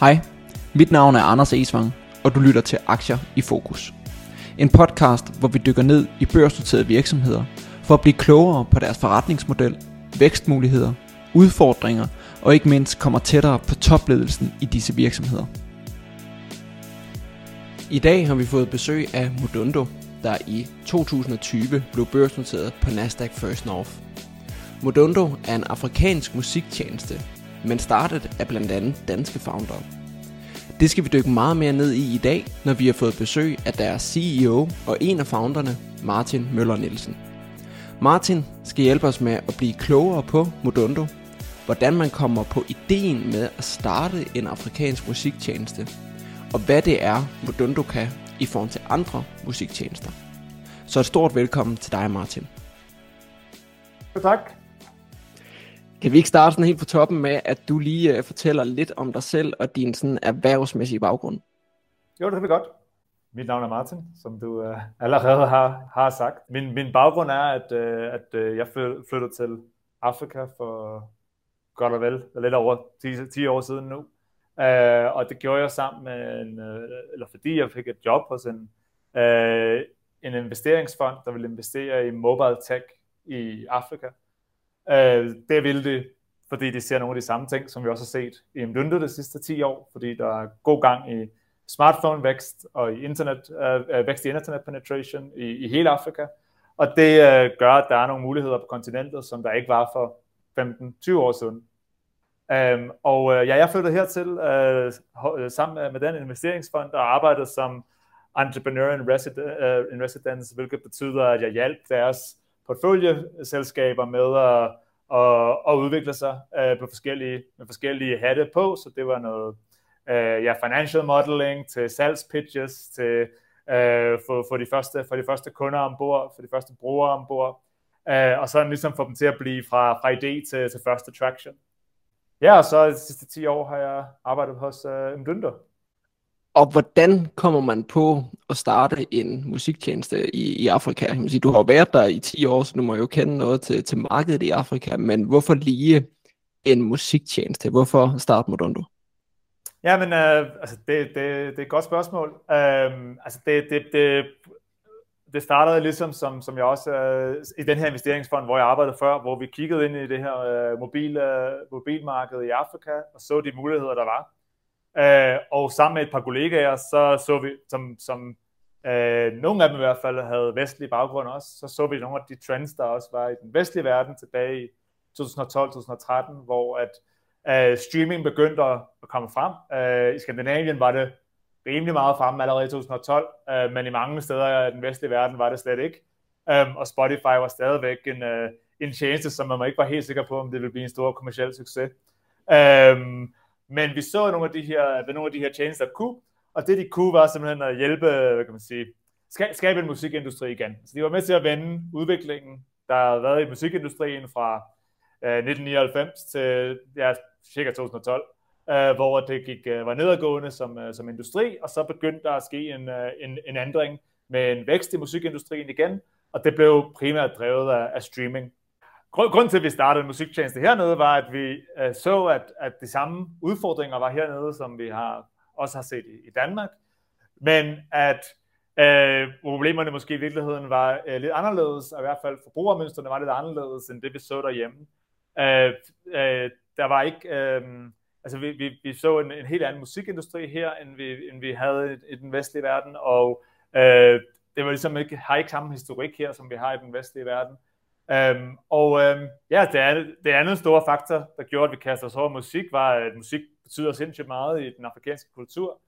Hej, mit navn er Anders Esvang, og du lytter til Aktier i Fokus. En podcast, hvor vi dykker ned i børsnoterede virksomheder for at blive klogere på deres forretningsmodel, vækstmuligheder, udfordringer og ikke mindst kommer tættere på topledelsen i disse virksomheder. I dag har vi fået besøg af Modundo, der i 2020 blev børsnoteret på Nasdaq First North. Modundo er en afrikansk musiktjeneste, men startet af blandt andet danske founder. Det skal vi dykke meget mere ned i i dag, når vi har fået besøg af deres CEO og en af founderne, Martin Møller Nielsen. Martin skal hjælpe os med at blive klogere på Modundo, hvordan man kommer på ideen med at starte en afrikansk musiktjeneste, og hvad det er, Modundo kan i forhold til andre musiktjenester. Så et stort velkommen til dig, Martin. Tak. Kan vi ikke starte sådan helt på toppen med, at du lige uh, fortæller lidt om dig selv og din sådan erhvervsmæssige baggrund? Jo, det kan vi godt. Mit navn er Martin, som du uh, allerede har, har sagt. Min, min baggrund er, at, uh, at uh, jeg flyttede til Afrika for godt og vel, lidt over 10, 10 år siden nu. Uh, og det gjorde jeg sammen med en, uh, eller fordi jeg fik et job hos en, uh, en investeringsfond, der ville investere i mobile tech i Afrika. Øh, det vil det, fordi de ser nogle af de samme ting, som vi også har set i Mdundo de sidste 10 år, fordi der er god gang i smartphone-vækst og i internet, øh, øh vækst i internet penetration i, i hele Afrika. Og det øh, gør, at der er nogle muligheder på kontinentet, som der ikke var for 15-20 år siden. Øhm, og øh, ja, jeg flyttede hertil øh, øh sammen med den investeringsfond og arbejdede som entrepreneur in, resident, uh, øh, in residence, hvilket betyder, at jeg hjalp deres portføljeselskaber med at, at, at udvikle sig øh, på forskellige, med forskellige hatte på, så det var noget uh, ja, financial modeling til salgspitches, til øh, uh, for, for, de første, for de første kunder ombord, for de første brugere ombord, uh, og så ligesom få dem til at blive fra, fra idé til, til første traction. Ja, og så de sidste 10 år har jeg arbejdet hos uh, Mdunder. Og hvordan kommer man på at starte en musiktjeneste i, i Afrika? Jeg sige, du har jo været der i 10 år, så du må jo kende noget til, til markedet i Afrika, men hvorfor lige en musiktjeneste? Hvorfor starte Modondo? Ja, men øh, altså, det, det, det er et godt spørgsmål. Øh, altså, det, det, det, det startede ligesom, som, som jeg også øh, i den her investeringsfond, hvor jeg arbejdede før, hvor vi kiggede ind i det her øh, mobil, øh, mobilmarked i Afrika og så de muligheder, der var. Øh, og sammen med et par kollegaer, så så vi, som, som øh, nogle af dem i hvert fald havde vestlig baggrund også, så så vi nogle af de trends, der også var i den vestlige verden tilbage i 2012-2013, hvor at øh, streaming begyndte at komme frem. Øh, I Skandinavien var det rimelig meget fremme allerede i 2012, øh, men i mange steder i den vestlige verden var det slet ikke. Øh, og Spotify var stadigvæk en, øh, en tjeneste, som man ikke var helt sikker på, om det ville blive en stor kommersiel succes. Øh, men vi så nogle af de her, hvad nogle af de her tjenester kunne, og det de kunne var simpelthen at hjælpe, hvad kan man sige, skabe en musikindustri igen. Så de var med til at vende udviklingen, der har været i musikindustrien fra øh, uh, 1999 til ja, cirka 2012, uh, øh, hvor det gik, uh, var nedadgående som, uh, som industri, og så begyndte der at ske en, uh, en, en ændring med en vækst i musikindustrien igen, og det blev primært drevet af, af streaming. Grunden til, at vi startede en musiktjeneste hernede, var, at vi øh, så, at, at de samme udfordringer var hernede, som vi har også har set i, i Danmark, men at øh, problemerne måske i virkeligheden var øh, lidt anderledes, og i hvert fald forbrugermønstrene var lidt anderledes, end det vi så derhjemme. Øh, øh, der var ikke, Øh, altså vi, vi, vi så en, en helt anden musikindustri her, end vi, end vi havde i, i den vestlige verden, og øh, det var ligesom ikke, har ikke samme historik her, som vi har i den vestlige verden. Øhm, og øhm, ja, det, er, det andet store faktor, der gjorde, at vi kastede os over musik, var, at musik betyder sindssygt meget i den afrikanske kultur.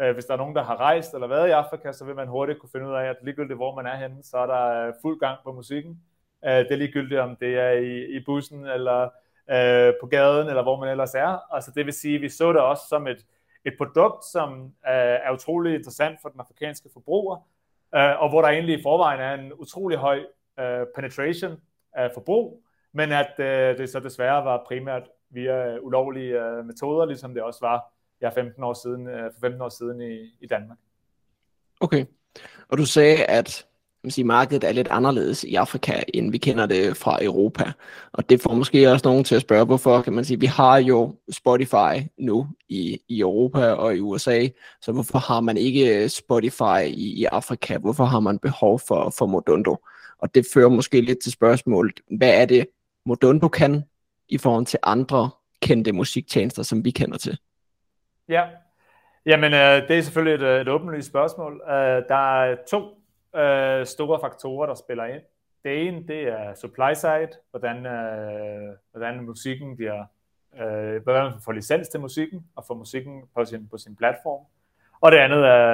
Øh, hvis der er nogen, der har rejst eller været i Afrika, så vil man hurtigt kunne finde ud af, at ligegyldigt hvor man er henne, så er der øh, fuld gang på musikken. Øh, det er ligegyldigt, om det er i, i bussen, eller øh, på gaden, eller hvor man ellers er. Altså det vil sige, at vi så det også som et, et produkt, som øh, er utrolig interessant for den afrikanske forbruger, øh, og hvor der egentlig i forvejen er en utrolig høj Øh, penetration af forbrug, men at øh, det så desværre var primært via øh, ulovlige øh, metoder, ligesom det også var ja, 15 år siden, øh, for 15 år siden i, i Danmark. Okay, og du sagde, at man sige, markedet er lidt anderledes i Afrika, end vi kender det fra Europa. Og det får måske også nogen til at spørge, hvorfor kan man sige, vi har jo Spotify nu i, i Europa og i USA, så hvorfor har man ikke øh, Spotify i, i Afrika? Hvorfor har man behov for, for Modundo? Og det fører måske lidt til spørgsmålet, hvad er det, Modundo kan i forhold til andre kendte musiktjenester, som vi kender til? Ja, Jamen, øh, det er selvfølgelig et, øh, et åbenlyst spørgsmål. Øh, der er to øh, store faktorer, der spiller ind. Det ene, det er supply side, hvordan, øh, hvordan musikken bliver, øh, hvordan man får licens til musikken, og får musikken på sin, på sin platform. Og det andet er,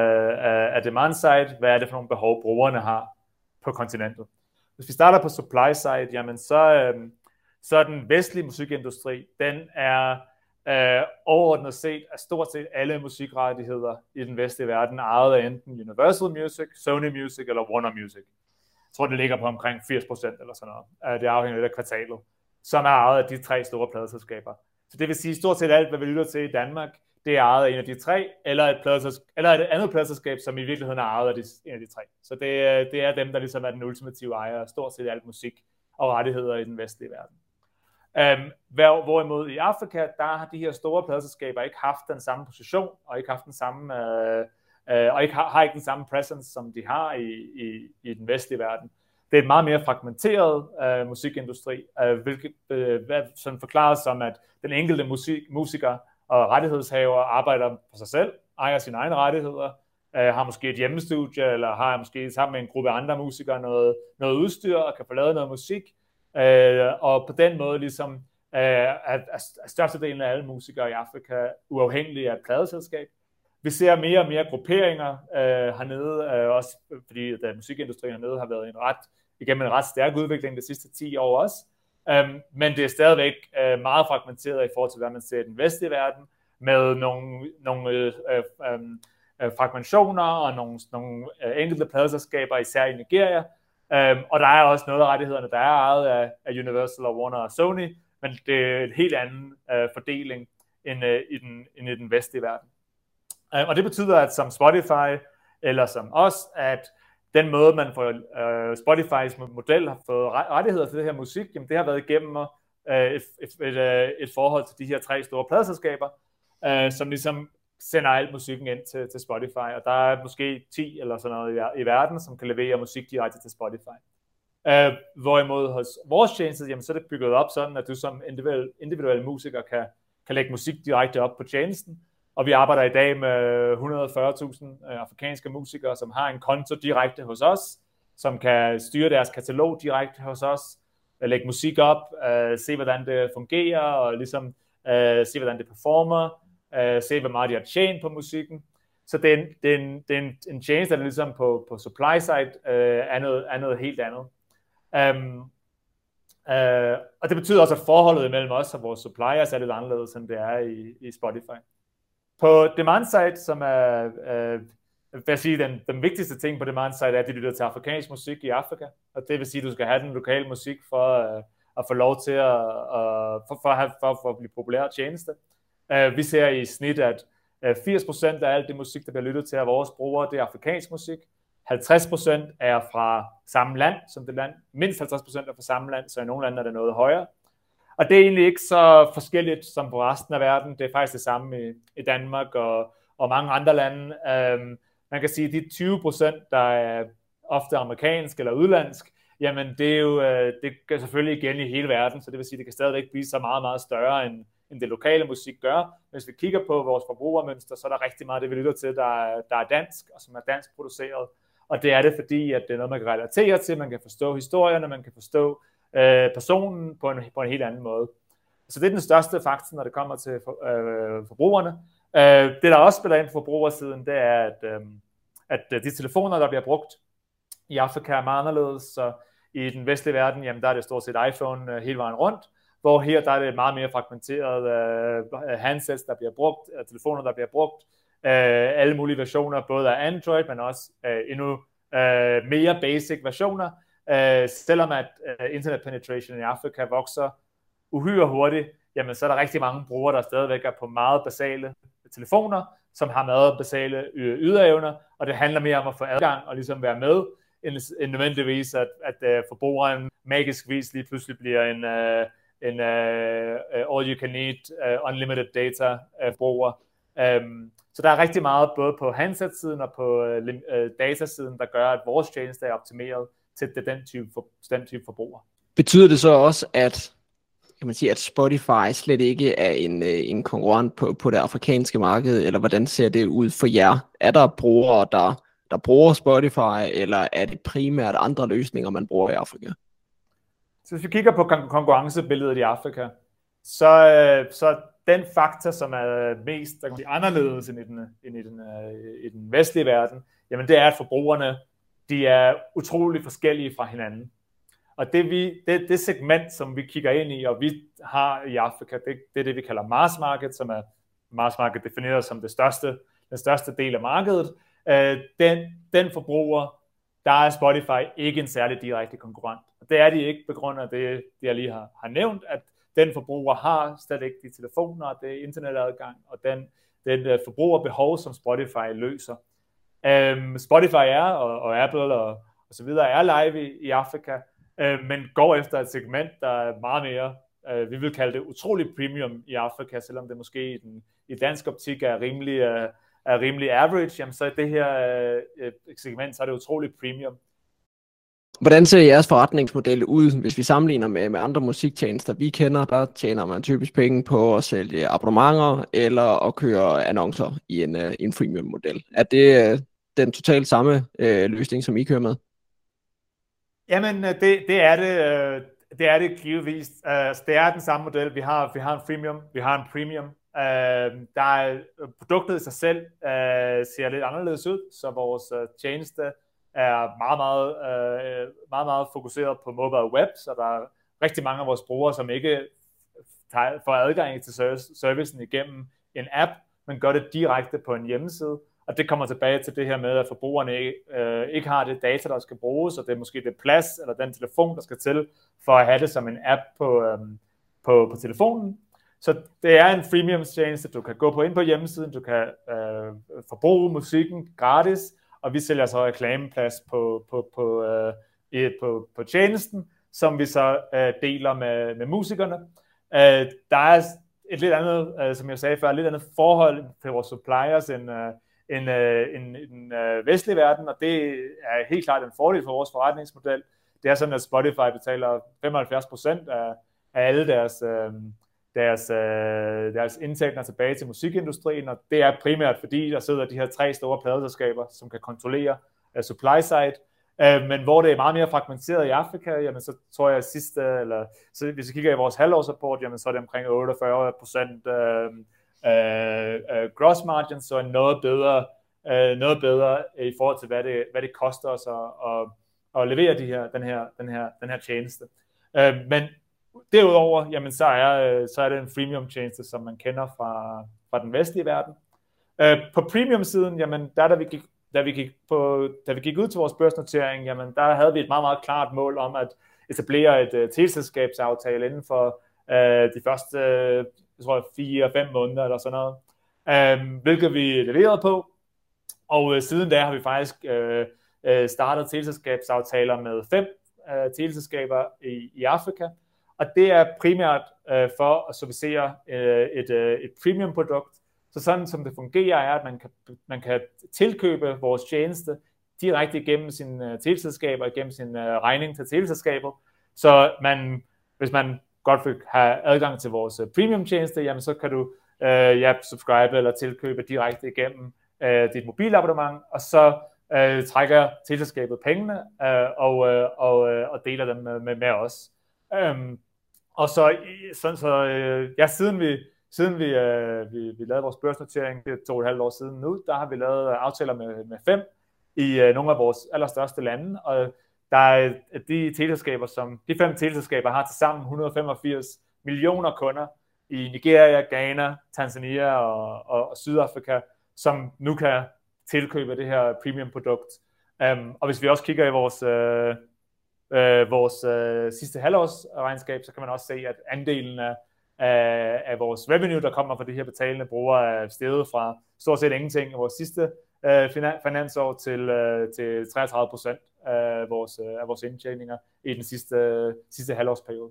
er, er demand side, hvad er det for nogle behov, brugerne har på kontinentet. Hvis vi starter på supply side, jamen så, øh, så er den vestlige musikindustri, den er øh, overordnet set er stort set alle musikrettigheder i den vestlige verden ejet af enten Universal Music, Sony Music eller Warner Music. Jeg tror, det ligger på omkring 80% eller sådan noget. Øh, det afhænger lidt af kvartalet, som er ejet af de tre store pladeselskaber. Så det vil sige, stort set alt, hvad vi lytter til i Danmark, det er ejet af en af de tre, eller et, eller et andet pladserskab, som i virkeligheden er ejet af de, en af de tre. Så det, øh, det er dem, der ligesom er den ultimative ejer af stort set alt musik og rettigheder i den vestlige verden. Um, hvorimod i Afrika, der har de her store pladserskaber ikke haft den samme position, og ikke haft den samme, uh, uh, og ikke har, har ikke den samme presence, som de har i, i, i den vestlige verden. Det er et meget mere fragmenteret uh, musikindustri, uh, hvilket uh, hvad, sådan forklares som, at den enkelte musik, musiker og rettighedshaver arbejder for sig selv, ejer sine egne rettigheder, øh, har måske et hjemmestudie, eller har måske sammen med en gruppe andre musikere noget, noget udstyr, og kan få lavet noget musik, Øh, og på den måde ligesom øh, er, er størstedelen af alle musikere i Afrika uafhængige af et pladeselskab. Vi ser mere og mere grupperinger øh, hernede, øh, også fordi da øh, musikindustrien hernede har været en ret, igennem en ret stærk udvikling de sidste 10 år også. Øhm, men det er stadigvæk øh, meget fragmenteret i forhold til, hvad man ser i den vestlige verden, med nogle, nogle øh, øh, uh, fragmentationer og nogle, nogle øh, enkelte pladeselskaber, især i Nigeria, Øhm, og der er også noget af rettighederne, der er ejet af, af Universal og Warner og Sony, men det er en helt anden øh, fordeling end, øh, i den, end i den vestlige verden. Øhm, og det betyder, at som Spotify eller som os, at den måde, man får uh, øh, Spotifys model har fået rettigheder til det her musik, jamen det har været igennem uh, et, et, et, øh, et forhold til de her tre store pladeselskaber, uh, som ligesom sender alt musikken ind til, til Spotify, og der er måske 10 eller sådan noget i, i verden, som kan levere musik direkte til Spotify. Uh, hvorimod hos vores tjeneste, jamen, så er det bygget op sådan, at du som individuel, individuel musiker kan, kan lægge musik direkte op på tjenesten, og vi arbejder i dag med 140.000 øh, afrikanske musikere, som har en konto direkte hos os, som kan styre deres katalog direkte hos os, øh, lægge musik op, øh, se hvordan det fungerer, og ligesom se hvordan det performer, se hvor meget de har tjent på musikken. Så det er en, det er en, det er en, en tjeneste, der ligesom på, på supply side uh, er, noget, er noget helt andet. Um, uh, og det betyder også, at forholdet mellem os og vores suppliers er lidt anderledes, end det er i, i Spotify. På demand side, som er, øh, hvad jeg sige, den, den vigtigste ting på demand side er, at de lytter til afrikansk musik i Afrika. Og det vil sige, at du skal have den lokale musik for øh, at få lov til at, øh, for, for, at have, for, for at blive populær tjeneste. Øh, vi ser i snit, at øh, 80% af alt det musik, der bliver lyttet til af vores brugere, det er afrikansk musik. 50% er fra samme land som det land. Mindst 50% er fra samme land, så i nogle lande er det noget højere. Og det er egentlig ikke så forskelligt som på resten af verden. Det er faktisk det samme i, i Danmark og, og mange andre lande. Øhm, man kan sige, at de 20% der er ofte amerikansk eller udlandsk, jamen det er jo øh, det gør selvfølgelig igen i hele verden, så det vil sige, at det kan stadigvæk blive så meget, meget større end, end det lokale musik gør. Hvis vi kigger på vores forbrugermønster, så er der rigtig meget det, vi lytter til, der, der er dansk, og som er dansk produceret. Og det er det, fordi at det er noget, man kan relatere til, man kan forstå historierne, man kan forstå øh, personen på en, på en helt anden måde. Så det er den største faktor, når det kommer til for, øh, forbrugerne. Øh, det, der også spiller ind på forbrugersiden, det er, at, øhm, øh, at de telefoner, der bliver brugt i Afrika, er meget anderledes. Så i den vestlige verden, jamen, der er det stort set iPhone øh, hele vejen rundt hvor her der er det meget mere fragmenteret øh, handsets, der bliver brugt, øh, telefoner, der bliver brugt, øh, alle mulige versioner, både af Android, men også øh, endnu øh, mere basic versioner, Øh, selvom at øh, internet penetration i Afrika vokser uhyre hurtigt, jamen så er der rigtig mange brugere, der stadigvæk er på meget basale telefoner, som har meget basale yderevner, og det handler mere om at få adgang og ligesom være med end, end nødvendigvis, at, at uh, forbrugeren magisk vis lige pludselig bliver en, uh, en uh, all you can eat uh, unlimited data uh, forbruger. Um, så der er rigtig meget både på handset-siden og på uh, datasiden, der gør, at vores tjeneste er optimeret til den type, for, den type forbruger. Betyder det så også, at kan man sige, at Spotify slet ikke er en, en konkurrent på, på det afrikanske marked, eller hvordan ser det ud for jer? Er der brugere, der der bruger Spotify, eller er det primært andre løsninger, man bruger i Afrika? Så hvis vi kigger på konkurrencebilledet i Afrika, så, øh, så den faktor, som er mest der kan sige, anderledes end i den, end i, den, øh, i den vestlige verden, jamen det er, at forbrugerne de er utrolig forskellige fra hinanden. Og det, vi, det, det segment, som vi kigger ind i, og vi har i Afrika, det, det er det, vi kalder mass market, som er mass market defineret som det største, den største del af markedet øh, den, den forbruger, der er Spotify ikke en særlig direkte konkurrent. Og det er de ikke på grund af det, det jeg lige har, har nævnt, at den forbruger har stadig ikke de telefoner, det er internetadgang, og den, den øh, forbrugerbehov, som Spotify løser. Um, Spotify er, og, og Apple og, og så videre, er live i, i Afrika, uh, men går efter et segment, der er meget mere, uh, vi vil kalde det utrolig premium i Afrika, selvom det måske i, den, i dansk optik er rimelig uh, er rimelig average, jamen så er det her øh, segment, så er det utrolig premium. Hvordan ser jeres forretningsmodel ud, hvis vi sammenligner med, med andre musiktjenester, vi kender? Der tjener man typisk penge på at sælge abonnementer eller at køre annoncer i en, uh, en freemium-model. Er det den totalt samme øh, løsning, som I kører med? Jamen, øh, det, det er det. Øh, det er det givetvis. Uh, det er den samme model. Vi har, vi har en freemium, vi har en premium. Uh, der er, produktet i sig selv uh, ser lidt anderledes ud, så vores uh, tjeneste er meget, meget, uh, meget, meget fokuseret på mobile web, så der er rigtig mange af vores brugere, som ikke får adgang til servicen igennem en app, men gør det direkte på en hjemmeside. Og det kommer tilbage til det her med, at forbrugerne ikke, øh, ikke har det data, der skal bruges, og det er måske det plads eller den telefon, der skal til, for at have det som en app på, øh, på, på telefonen. Så det er en freemium tjeneste, du kan gå på ind på hjemmesiden, du kan øh, forbruge musikken gratis, og vi sælger så reklameplads på, på, på, øh, på, på tjenesten, som vi så øh, deler med, med musikerne. Øh, der er et lidt andet, øh, som jeg sagde før, et lidt andet forhold til vores suppliers end, øh, end, øh, end, end den øh, vestlige verden, og det er helt klart en fordel for vores forretningsmodel. Det er sådan, at Spotify betaler 75% af, af alle deres, øh, deres, øh, deres indtægter tilbage til musikindustrien, og det er primært fordi, der sidder de her tre store pladeselskaber, som kan kontrollere øh, supply side, øh, men hvor det er meget mere fragmenteret i Afrika, jamen så tror jeg sidste, eller så hvis vi kigger i vores halvårsrapport, jamen så er det omkring 48 procent øh, Øh, øh, gross margin, så noget bedre, øh, noget bedre i forhold til, hvad det, hvad det koster os at, at, at levere de her, den, her, den, her, den her tjeneste. Øh, men Derudover, jamen, så, er, øh, så er det en freemium tjeneste, som man kender fra, fra den vestlige verden. Øh, på premium-siden, jamen, der, da vi gik, da vi gik, på, da vi gik ud til vores børsnotering, jamen, der havde vi et meget, meget klart mål om at etablere et uh, teleselskabsaftale inden for uh, de første, uh, jeg tror, fire fem måneder eller sådan noget. Um, hvilket vi leverede på. Og uh, siden da har vi faktisk uh, uh, startet teleselskabsaftaler med fem uh, teleselskaber i, i Afrika og det er primært øh, for at servicere øh, et, øh, et premium produkt. Så sådan som det fungerer er, at man kan, man kan tilkøbe vores tjeneste direkte igennem sine øh, teleselskaber, igennem sin øh, regning til teleselskabet. Så man, hvis man godt vil have adgang til vores øh, premium tjeneste, jamen så kan du øh, ja, subscribe eller tilkøbe direkte igennem øh, dit mobilabonnement, og så øh, trækker teleselskabet pengene øh, og, øh, og, øh, og deler dem med, med, med os. Øhm, og så, sådan så øh, ja, siden vi, siden vi, øh, vi, vi lavede vores børsnotering, det er to og et halvt år siden nu, der har vi lavet aftaler med, med fem i øh, nogle af vores allerstørste lande, og der er de teleselskaber, som de fem teleselskaber har til sammen 185 millioner kunder i Nigeria, Ghana, Tanzania og, og, og Sydafrika, som nu kan tilkøbe det her premium produkt. Um, øhm, og hvis vi også kigger i vores, øh, øh, vores øh, sidste halvårsregnskab, så kan man også se, at andelen af, af, af vores revenue, der kommer fra de her betalende brugere, er steget fra stort set ingenting i vores sidste øh, finansår til, øh, til 33 procent af vores, øh, af vores indtjeninger i den sidste, sidste halvårsperiode.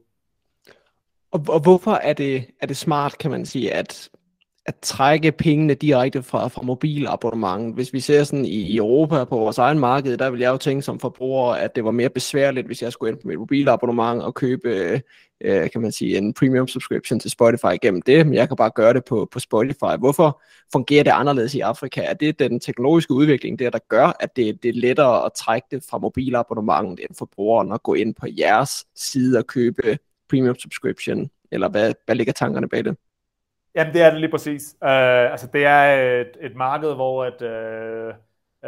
Og, og hvorfor er det, er det smart, kan man sige, at, at trække pengene direkte fra, fra mobilabonnement. Hvis vi ser sådan i Europa på vores egen marked, der vil jeg jo tænke som forbruger, at det var mere besværligt, hvis jeg skulle ind på mit mobilabonnement og købe, øh, kan man sige, en premium subscription til Spotify gennem det, men jeg kan bare gøre det på, på Spotify. Hvorfor fungerer det anderledes i Afrika? Er det den teknologiske udvikling, der, der gør, at det, det er lettere at trække det fra mobilabonnementet end forbrugeren at gå ind på jeres side og købe premium subscription, eller hvad, hvad ligger tankerne bag det? Jamen, det er det lige præcis. Uh, altså, det er et, et marked, hvor at, uh,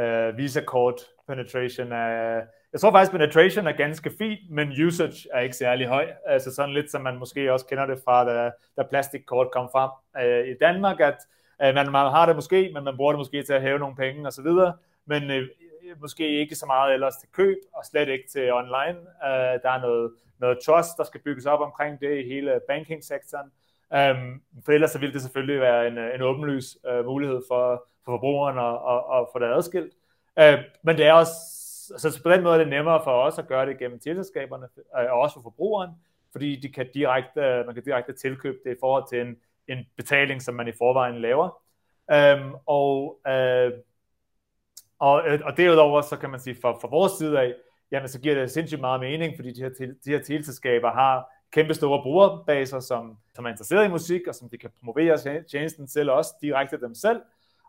uh, Visa-kort penetration er... Jeg tror faktisk, penetration er ganske fint, men usage er ikke særlig høj. Altså sådan lidt, som man måske også kender det fra, da, da plastikkort kom frem uh, i Danmark, at uh, man, man har det måske, men man bruger det måske til at hæve nogle penge osv., men uh, måske ikke så meget ellers til køb, og slet ikke til online. Uh, der er noget, noget trust, der skal bygges op omkring det i hele banking-sektoren. Um, for ellers så ville det selvfølgelig være en, øh, en åbenlys uh, mulighed for, for forbrugeren at, at, at få det adskilt. Uh, men det er også, altså på den måde er det nemmere for os at gøre det gennem tilselskaberne, uh, og også for forbrugeren, fordi de kan direkte, uh, man kan direkte tilkøbe det i forhold til en, en betaling, som man i forvejen laver. Um, og, uh, og, og derudover, så kan man sige, for, for vores side af, jamen så giver det sindssygt meget mening, fordi de her, de her teleselskaber har kæmpe store brugerbaser, som, som er interesseret i musik, og som de kan promovere tjenesten til også direkte dem selv.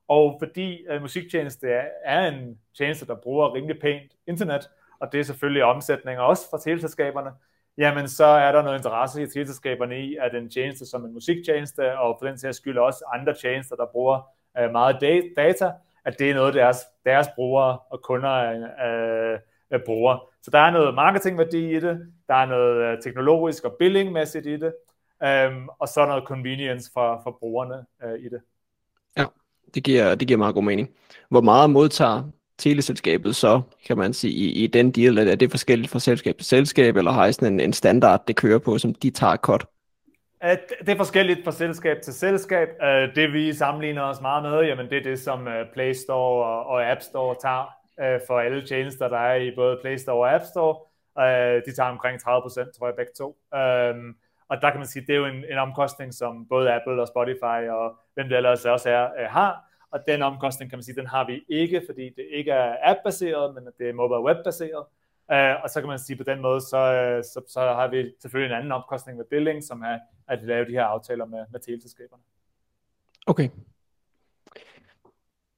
Og fordi uh, musiktjeneste er, er en tjeneste, der bruger rimelig pænt internet, og det er selvfølgelig omsætninger også fra teleselskaberne, jamen så er der noget interesse i teleselskaberne i, at en tjeneste som en musiktjeneste, og for den sags skyld også andre tjenester, der bruger uh, meget data, at det er noget, deres, deres brugere og kunder uh, uh, bruger. Så der er noget marketingværdi i det, der er noget øh, teknologisk og billingmæssigt i det, øhm, og så noget convenience for, for brugerne øh, i det. Ja, det giver, det giver meget god mening. Hvor meget modtager teleselskabet så, kan man sige, i, i den deal? Er det forskelligt fra selskab til selskab, eller har I sådan en, en standard, det kører på, som de tager cut? Det er forskelligt fra selskab til selskab. Det vi sammenligner os meget med, jamen det er det, som øh, Play Store og App Store tager øh, for alle tjenester, der er i både Play Store og App Store. Øh, de tager omkring 30 procent, tror jeg, begge to. Øh, og der kan man sige, det er jo en, en omkostning, som både Apple og Spotify og hvem det ellers også er, øh, har. Og den omkostning, kan man sige, den har vi ikke, fordi det ikke er app-baseret, men det er mobile web-baseret. Øh, og så kan man sige, på den måde, så, øh, så, så har vi selvfølgelig en anden omkostning med billing, som er at lave de her aftaler med, med teleselskaberne. Okay,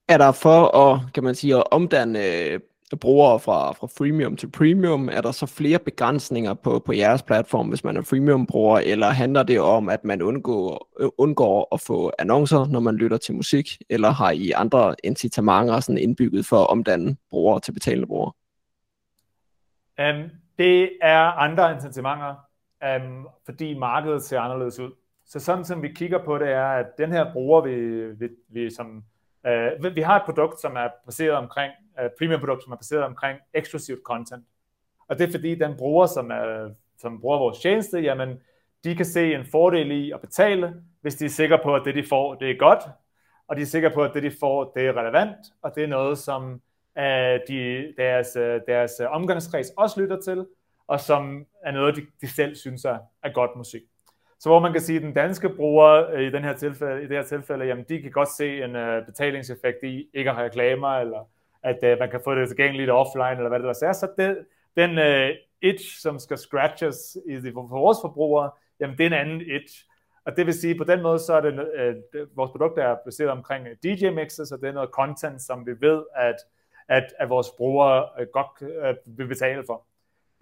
er der for at, kan man sige, at omdanne øh, brugere fra, fra freemium til premium, er der så flere begrænsninger på, på jeres platform, hvis man er freemium-bruger, eller handler det om, at man undgår, øh, undgår at få annoncer, når man lytter til musik, eller har I andre incitamenter sådan indbygget for at omdanne brugere til betalende brugere? Um, det er andre incitamenter, um, fordi markedet ser anderledes ud. Så sådan som vi kigger på det, er, at den her bruger, vi, vi, vi som Uh, vi har et produkt, som er baseret omkring, uh, premium produkt, som er baseret omkring eksklusivt content. Og det er fordi, den bruger, som, er, som bruger vores tjeneste, jamen, de kan se en fordel i at betale, hvis de er sikre på, at det, de får, det er godt, og de er sikre på, at det, de får, det er relevant, og det er noget, som uh, de, deres, deres omgangskreds også lytter til, og som er noget, de, de selv synes er, er godt musik. Så hvor man kan sige, at den danske bruger øh, i, den her tilfælde, i det her tilfælde, jamen de kan godt se en uh, betalingseffekt i ikke at have reklamer, eller at uh, man kan få det tilgængeligt offline, eller hvad det ellers er. Så det, den uh, itch, som skal scratches i for vores forbrugere, jamen det er en anden itch. Og det vil sige, på den måde, så er det, uh, vores produkt er baseret omkring DJ-mixes, og det er noget content, som vi ved, at, at, at vores brugere godt uh, vil betale for.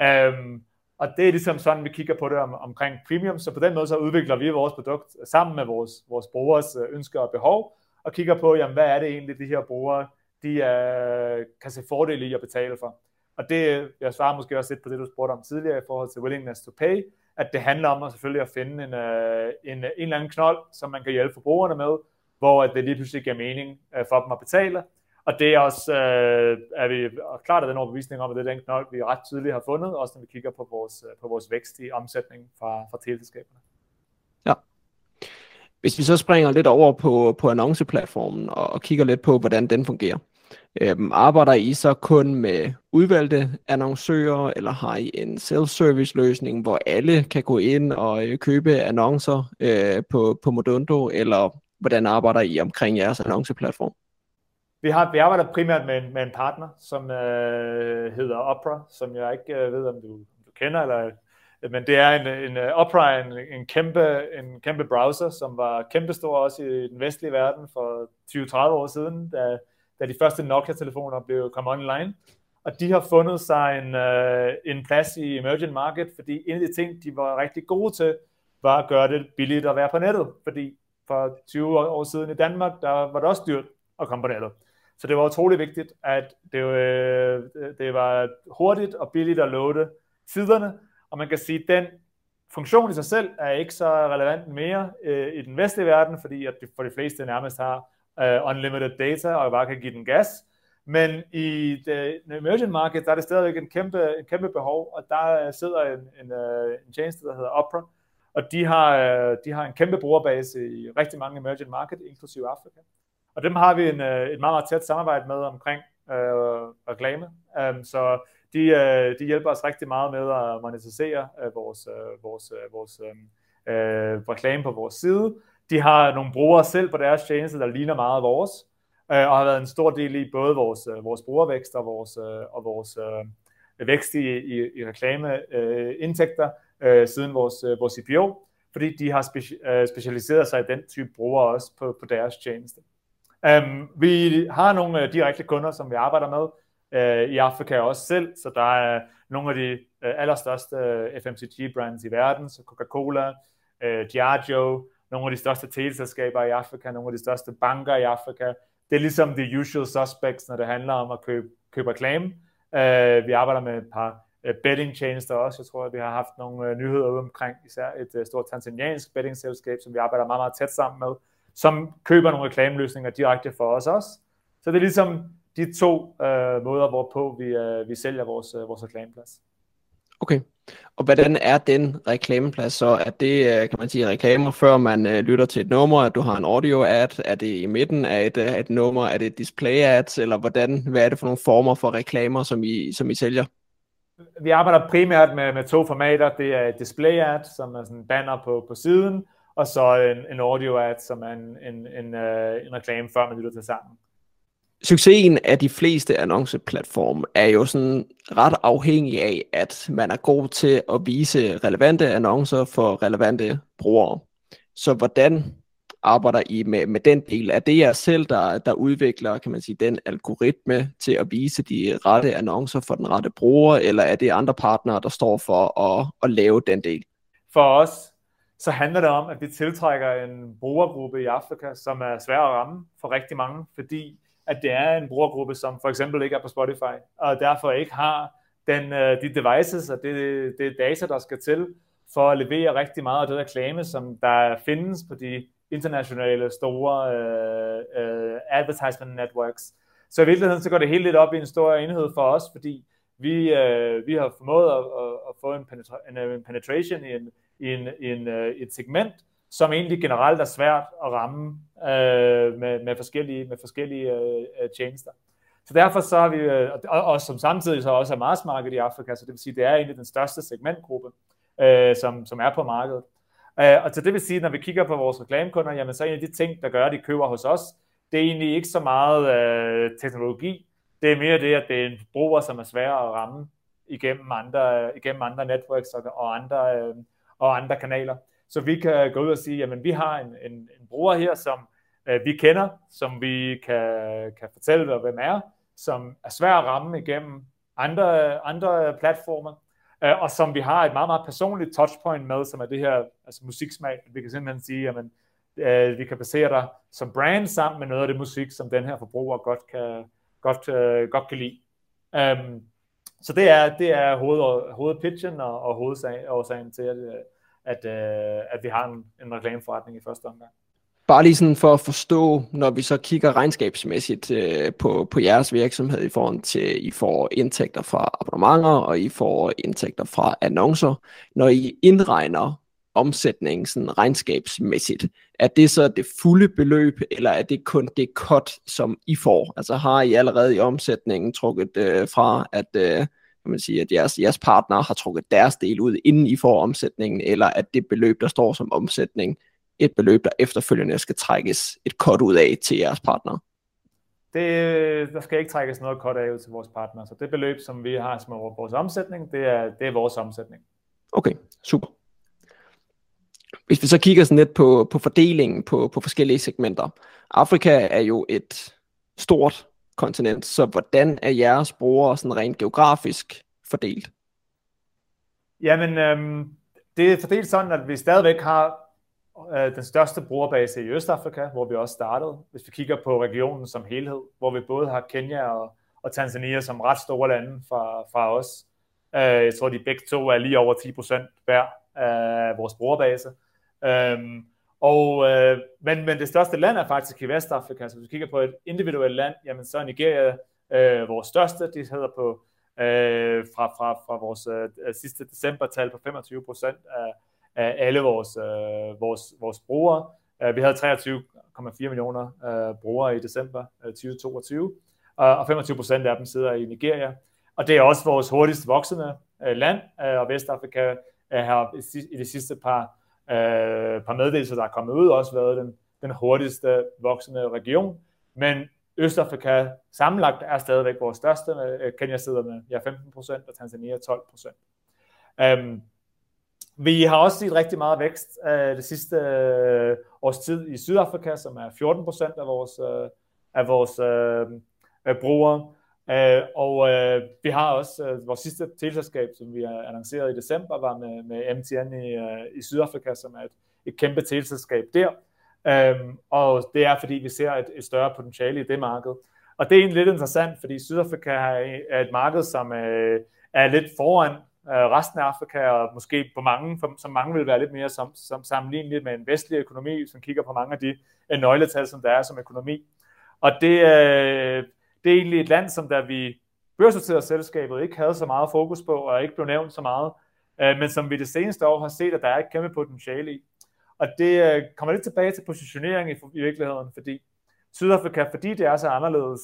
Um, og det er ligesom sådan, vi kigger på det om, omkring premium. Så på den måde så udvikler vi vores produkt sammen med vores, vores brugers øh, ønsker og behov, og kigger på, jamen, hvad er det egentlig, de her brugere de uh, kan se fordel i at betale for. Og det, jeg svarer måske også lidt på det, du spurgte om tidligere i forhold til willingness to pay, at det handler om at selvfølgelig at finde en, uh, en, en eller anden knold, som man kan hjælpe forbrugerne med, hvor det lige pludselig giver mening uh, for dem at betale, og det er også, øh, er vi klart af den overbevisning om, at det er den knold, vi ret tydeligt har fundet, også når vi kigger på vores, øh, på vores vækst i omsætning fra, fra teleselskaberne. Ja. Hvis vi så springer lidt over på, på annonceplatformen og, og kigger lidt på, hvordan den fungerer. Øhm, arbejder I så kun med udvalgte annoncører, eller har I en self-service løsning, hvor alle kan gå ind og øh, købe annoncer øh, på, på Modundo, eller hvordan arbejder I omkring jeres annonceplatform? Vi, har, vi arbejder primært med en, med en partner, som øh, hedder Opera, som jeg ikke øh, ved, om du, du kender, eller, øh, men det er en, en øh, uh, Opera, en, en, kæmpe, en kæmpe browser, som var kæmpestor også i den vestlige verden for 20-30 år siden, da, da de første Nokia-telefoner blev kom online. Og de har fundet sig en, uh, en plads i emerging market, fordi en af de ting, de var rigtig gode til, var at gøre det billigt at være på nettet. Fordi for 20 år siden i Danmark, der var det også dyrt at komme på nettet. Så det var utrolig vigtigt, at det, øh, det var hurtigt og billigt at loade siderne, og man kan sige, at den funktion i sig selv er ikke så relevant mere øh, i den vestlige verden, fordi at de, for de fleste nærmest har øh, unlimited data og bare kan give den gas. Men i det emerging market, der er det stadigvæk en kæmpe, en kæmpe behov, og der sidder en, en, øh, en tjeneste, der hedder Opera, og de har, øh, de har en kæmpe brugerbase i rigtig mange emerging market, inklusive Afrika. Og dem har vi en, øh, et meget, meget tæt samarbejde med omkring øh, reklame. Um, så de, øh, de hjælper os rigtig meget med at monetisere øh, vores, øh, vores, øh, vores øhm, øh, reklame på vores side. De har nogle brugere selv på deres tjeneste, der ligner meget vores, øh, og har været en stor del i både vores, øh, vores brugervækst og vores, øh, og vores øh, vækst i, i, i reklameindtægter øh, øh, siden vores, øh, vores IPO, fordi de har speci- øh, specialiseret sig i den type brugere også på, på deres tjeneste. Um, vi har nogle uh, direkte kunder, som vi arbejder med uh, i Afrika også selv, så der er nogle af de uh, allerstørste uh, FMCG-brands i verden, så Coca-Cola, uh, Diageo, nogle af de største teleselskaber i Afrika, nogle af de største banker i Afrika. Det er ligesom the usual suspects, når det handler om at købe, købe reklame. Uh, vi arbejder med et par uh, betting-tjenester også. Jeg tror, at vi har haft nogle uh, nyheder omkring især et uh, stort tanzaniansk betting-selskab, som vi arbejder meget, meget tæt sammen med som køber nogle reklameløsninger direkte for os også. Så det er ligesom de to øh, måder, hvorpå vi, øh, vi sælger vores, øh, vores reklameplads. Okay. Og hvordan er den reklameplads så? Er det, øh, kan man sige, reklamer, før man øh, lytter til et nummer, at du har en audio-ad? Er det i midten af et, øh, et nummer? Er det display-ads? Eller hvordan, hvad er det for nogle former for reklamer, som I, som I sælger? Vi arbejder primært med, med to formater. Det er et display-ad, som er sådan en banner på, på siden, og så en, en audio ad, som er en, en, en, uh, en reklame, før man lytter til sangen. Succesen af de fleste annonceplatforme er jo sådan ret afhængig af, at man er god til at vise relevante annoncer for relevante brugere. Så hvordan arbejder I med, med den del? Er det jer selv, der, der udvikler kan man sige, den algoritme til at vise de rette annoncer for den rette bruger, eller er det andre partnere, der står for at, at lave den del? For os så handler det om, at vi tiltrækker en brugergruppe i Afrika, som er svær at ramme for rigtig mange, fordi at det er en brugergruppe, som for eksempel ikke er på Spotify, og derfor ikke har den, øh, de devices og det, det data, der skal til for at levere rigtig meget af det reklame, som der findes på de internationale store uh, uh, advertisement networks. Så i virkeligheden så går det helt lidt op i en stor enhed for os, fordi vi, uh, vi har formået at, at, at få en, penetra- en, en penetration i en en, i en, øh, et segment, som egentlig generelt er svært at ramme øh, med, med forskellige, med forskellige øh, øh tjenester. Så derfor så har vi, øh, og, og som samtidig så også er markedsmarked i Afrika, så det vil sige, det er egentlig den største segmentgruppe, øh, som, som er på markedet. Øh, og så det vil sige, når vi kigger på vores reklamekunder, jamen så er en af de ting, der gør, at de køber hos os, det er egentlig ikke så meget øh, teknologi, det er mere det, at det er en bruger, som er svær at ramme igennem andre, igennem andre networks og, og andre, øh, og andre kanaler. Så vi kan gå ud og sige, jamen vi har en, en, en bruger her, som øh, vi kender, som vi kan, kan fortælle, hvem er, som er svær at ramme igennem andre, andre platformer, øh, og som vi har et meget, meget personligt touchpoint med, som er det her altså musiksmag. Vi kan simpelthen sige, jamen øh, vi kan basere dig som brand sammen med noget af det musik, som den her forbruger godt kan, godt, øh, godt kan lide. Um, så det er, det er hoved, hovedpitchen og, og hovedårsagen til, at, øh, at, øh, at vi har en, en reklameforretning i første omgang. Bare lige sådan for at forstå, når vi så kigger regnskabsmæssigt øh, på, på jeres virksomhed i forhold til, I får indtægter fra abonnementer, og I får indtægter fra annoncer. Når I indregner omsætning sådan regnskabsmæssigt? Er det så det fulde beløb, eller er det kun det cut, som I får? Altså har I allerede i omsætningen trukket øh, fra, at, øh, kan man sige, at jeres, jeres partner har trukket deres del ud, inden I får omsætningen, eller at det beløb, der står som omsætning, et beløb, der efterfølgende skal trækkes et cut ud af til jeres partner? Det, der skal ikke trækkes noget cut af ud til vores partner. Så det beløb, som vi har som vores omsætning, det er, det er vores omsætning. Okay, super. Hvis vi så kigger sådan lidt på, på fordelingen på, på forskellige segmenter. Afrika er jo et stort kontinent, så hvordan er jeres brugere sådan rent geografisk fordelt? Jamen, øhm, det er fordelt sådan, at vi stadigvæk har øh, den største brugerbase i Østafrika, hvor vi også startede. Hvis vi kigger på regionen som helhed, hvor vi både har Kenya og, og Tanzania som ret store lande fra, fra os. Øh, jeg tror, de begge to er lige over 10% hver af vores brugerbase. Øhm, og, øh, men, men det største land er faktisk i Vestafrika, så hvis vi kigger på et individuelt land, jamen så er Nigeria øh, vores største, de hedder på øh, fra, fra, fra vores øh, sidste december-tal på 25 procent af, af alle vores, øh, vores, vores brugere. Uh, vi havde 23,4 millioner øh, brugere i december øh, 2022, og, og 25 procent af dem sidder i Nigeria. Og det er også vores hurtigst voksende øh, land, øh, og Vestafrika øh, har i de sidste par, øh, par meddelelser, der er kommet ud, også været den, den hurtigste voksende region. Men Østafrika sammenlagt er stadigvæk vores største. Øh, Kenya sidder med ja, 15 procent, og Tanzania 12 procent. Øhm, vi har også set rigtig meget vækst øh, det sidste øh, års tid i Sydafrika, som er 14 procent af vores, øh, af vores øh, øh brugere. Øh, og øh, vi har også øh, vores sidste teleselskab, som vi har annonceret i december, var med, med MTN i, øh, i Sydafrika, som er et, et kæmpe teleselskab der. Øhm, og det er, fordi vi ser et, et større potentiale i det marked. Og det er egentlig lidt interessant, fordi Sydafrika er et marked, som øh, er lidt foran øh, resten af Afrika, og måske på mange, for, som mange vil være lidt mere som, som sammenlignet med en vestlig økonomi, som kigger på mange af de øh, nøgletal, som der er som økonomi. Og det, øh, det er egentlig et land, som der vi børsnoterede selskabet ikke havde så meget fokus på, og ikke blev nævnt så meget, uh, men som vi det seneste år har set, at der er et kæmpe potentiale i. Og det øh, kommer lidt tilbage til positionering i, i virkeligheden, fordi Sydafrika, fordi det er så anderledes,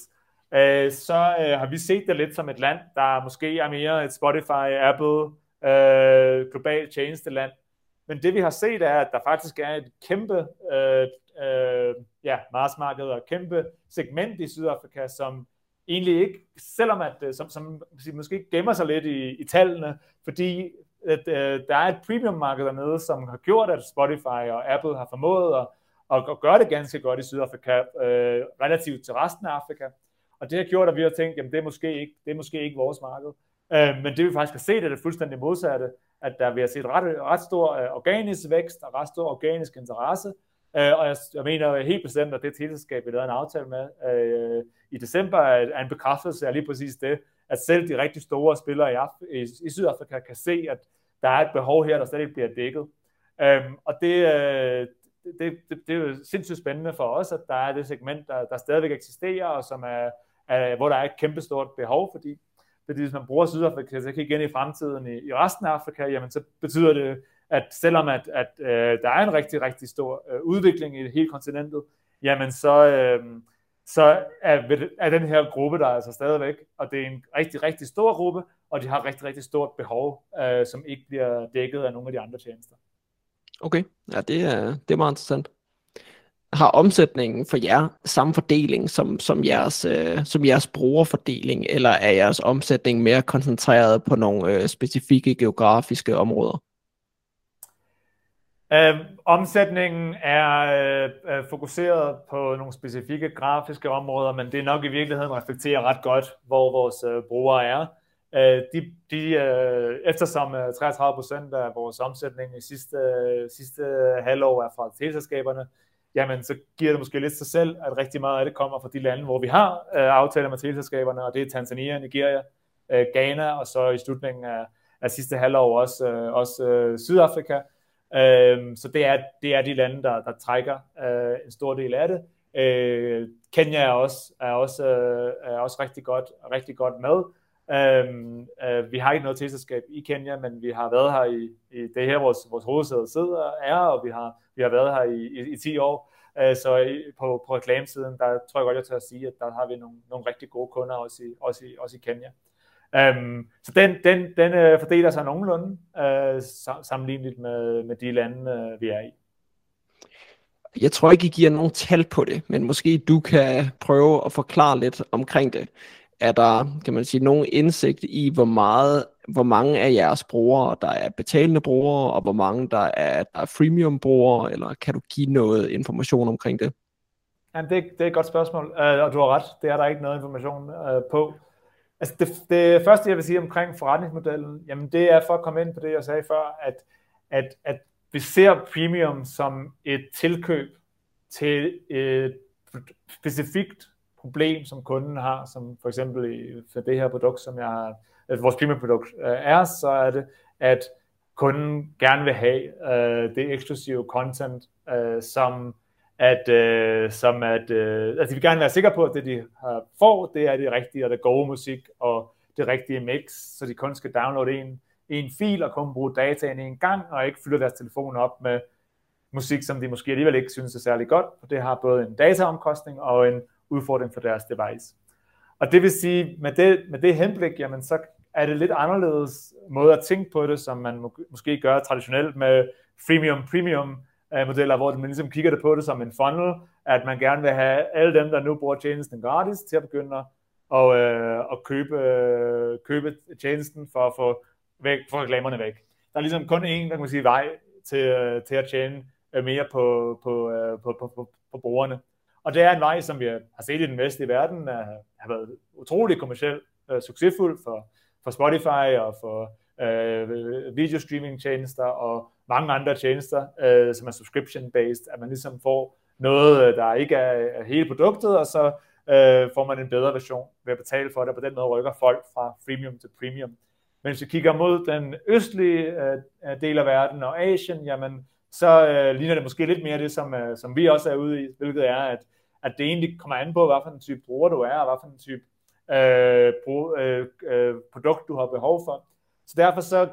øh, så øh, har vi set det lidt som et land, der måske er mere et Spotify, Apple, øh, globalt tjenesteland. Men det vi har set er, at der faktisk er et kæmpe øh, øh, ja, marsmarked og et kæmpe segment i Sydafrika, som egentlig ikke, selvom at, øh, som, som måske gemmer sig lidt i, i tallene, fordi at øh, der er et premium marked dernede, som har gjort, at Spotify og Apple har formået at, at, at gøre det ganske godt i Sydafrika, øh, relativt til resten af Afrika. Og det har gjort, at vi har tænkt, at det er måske ikke, det er måske ikke vores marked. Øh, men det vi faktisk har set, er det fuldstændig modsatte, at der vi har set ret, ret stor øh, organisk vækst og ret stor organisk interesse. Øh, og jeg, jeg mener helt bestemt, at det teleselskab, vi lavede en aftale med øh, i december, er en bekræftelse af lige præcis det, at selv de rigtig store spillere i, Af- i, i Sydafrika kan se, at der er et behov her, der slet ikke bliver dækket. Øhm, og det, øh, det, det, det er jo sindssygt spændende for os, at der er det segment, der, der stadigvæk eksisterer, og som er, er, hvor der er et kæmpestort behov, fordi, fordi hvis man bruger Sydafrika så igen i fremtiden i, i resten af Afrika, jamen så betyder det, at selvom at, at øh, der er en rigtig, rigtig stor øh, udvikling i hele kontinentet, jamen så, øh, så er, er den her gruppe der altså stadigvæk, og det er en rigtig, rigtig stor gruppe, og de har rigtig, rigtig stort behov, øh, som ikke bliver dækket af nogle af de andre tjenester. Okay, ja, det er, det er meget interessant. Har omsætningen for jer samme fordeling som, som, jeres, øh, som jeres brugerfordeling, eller er jeres omsætning mere koncentreret på nogle øh, specifikke geografiske områder? Øh, omsætningen er øh, fokuseret på nogle specifikke grafiske områder, men det er nok i virkeligheden reflekterer ret godt, hvor vores øh, brugere er. Øh, de, de, øh, eftersom øh, 33 procent af vores omsætning i sidste, sidste halvår er fra teleselskaberne, jamen så giver det måske lidt sig selv, at rigtig meget af det kommer fra de lande, hvor vi har øh, aftaler med teleselskaberne, og det er Tanzania, Nigeria, øh, Ghana, og så i slutningen af, af sidste halvår også, øh, også øh, Sydafrika. Øh, så det er, det er de lande, der, der trækker øh, en stor del af det. Øh, Kenya er også, er også, øh, er også rigtig, godt, rigtig godt med. Øhm, øh, vi har ikke noget tilselskab i Kenya, men vi har været her i, i det her, vores, vores hovedsæde sidder er, og vi har, vi har været her i, i, i 10 år. Øh, så i, på, på reklamesiden, der tror jeg godt, jeg tør at sige, at der har vi nogle, nogle rigtig gode kunder også i, også i, også i Kenya. Øhm, så den, den, den øh, fordeler sig nogenlunde øh, sammenlignet med, med de lande, øh, vi er i. Jeg tror ikke, I giver nogen tal på det, men måske du kan prøve at forklare lidt omkring det. Er der, kan man sige, nogen indsigt i, hvor meget, hvor mange af jeres brugere, der er betalende brugere, og hvor mange, der er, der er freemium brugere, eller kan du give noget information omkring det? Jamen, det, det er et godt spørgsmål, uh, og du har ret, det er der ikke noget information uh, på. Altså det, det første, jeg vil sige omkring forretningsmodellen, jamen det er for at komme ind på det, jeg sagde før, at, at, at vi ser premium som et tilkøb til et specifikt problem, som kunden har, som for eksempel i, for det her produkt, som jeg har, altså vores premium produkt øh, er, så er det, at kunden gerne vil have uh, det eksklusive content, uh, som at, øh, som at, øh, at de vil gerne være sikre på, at det de har, får, det er det rigtige og det gode musik og det rigtige mix, så de kun skal downloade en, en fil og kun bruge dataen en gang, og ikke fylde deres telefon op med musik, som de måske alligevel ikke synes er særlig godt, for det har både en dataomkostning og en udfordring for deres device. Og det vil sige, med det, med det henblik, jamen så er det lidt anderledes måde at tænke på det, som man måske gør traditionelt med freemium, premium, øh, modeller, hvor man ligesom kigger det på det som en funnel, at man gerne vil have alle dem, der nu bruger tjenesten gratis, til at begynde at, øh, at købe, øh, købe tjenesten for at få væk, for reklamerne væk. Der er ligesom kun én, der kan man sige, vej til, øh, til at tjene øh, mere på, på, øh, på, på, på, på brugerne. Og det er en vej, som vi har set i den vestlige verden, øh, har været utrolig kommercielt øh, succesfuld for, for Spotify og for øh, videostreaming tjenester og mange andre tjenester, øh, som er subscription-based, at man ligesom får noget, øh, der ikke er, er hele produktet, og så øh, får man en bedre version ved at betale for det, og på den måde rykker folk fra freemium til premium. Men hvis vi kigger mod den østlige øh, øh del af verden og Asien, jamen, så øh, ligner det måske lidt mere det, som, øh, som vi også er ude i, hvilket er, at, at det egentlig kommer an på, hvad for en type bruger du er, og hvad for en type øh, brug, øh, øh, produkt du har behov for. Så derfor så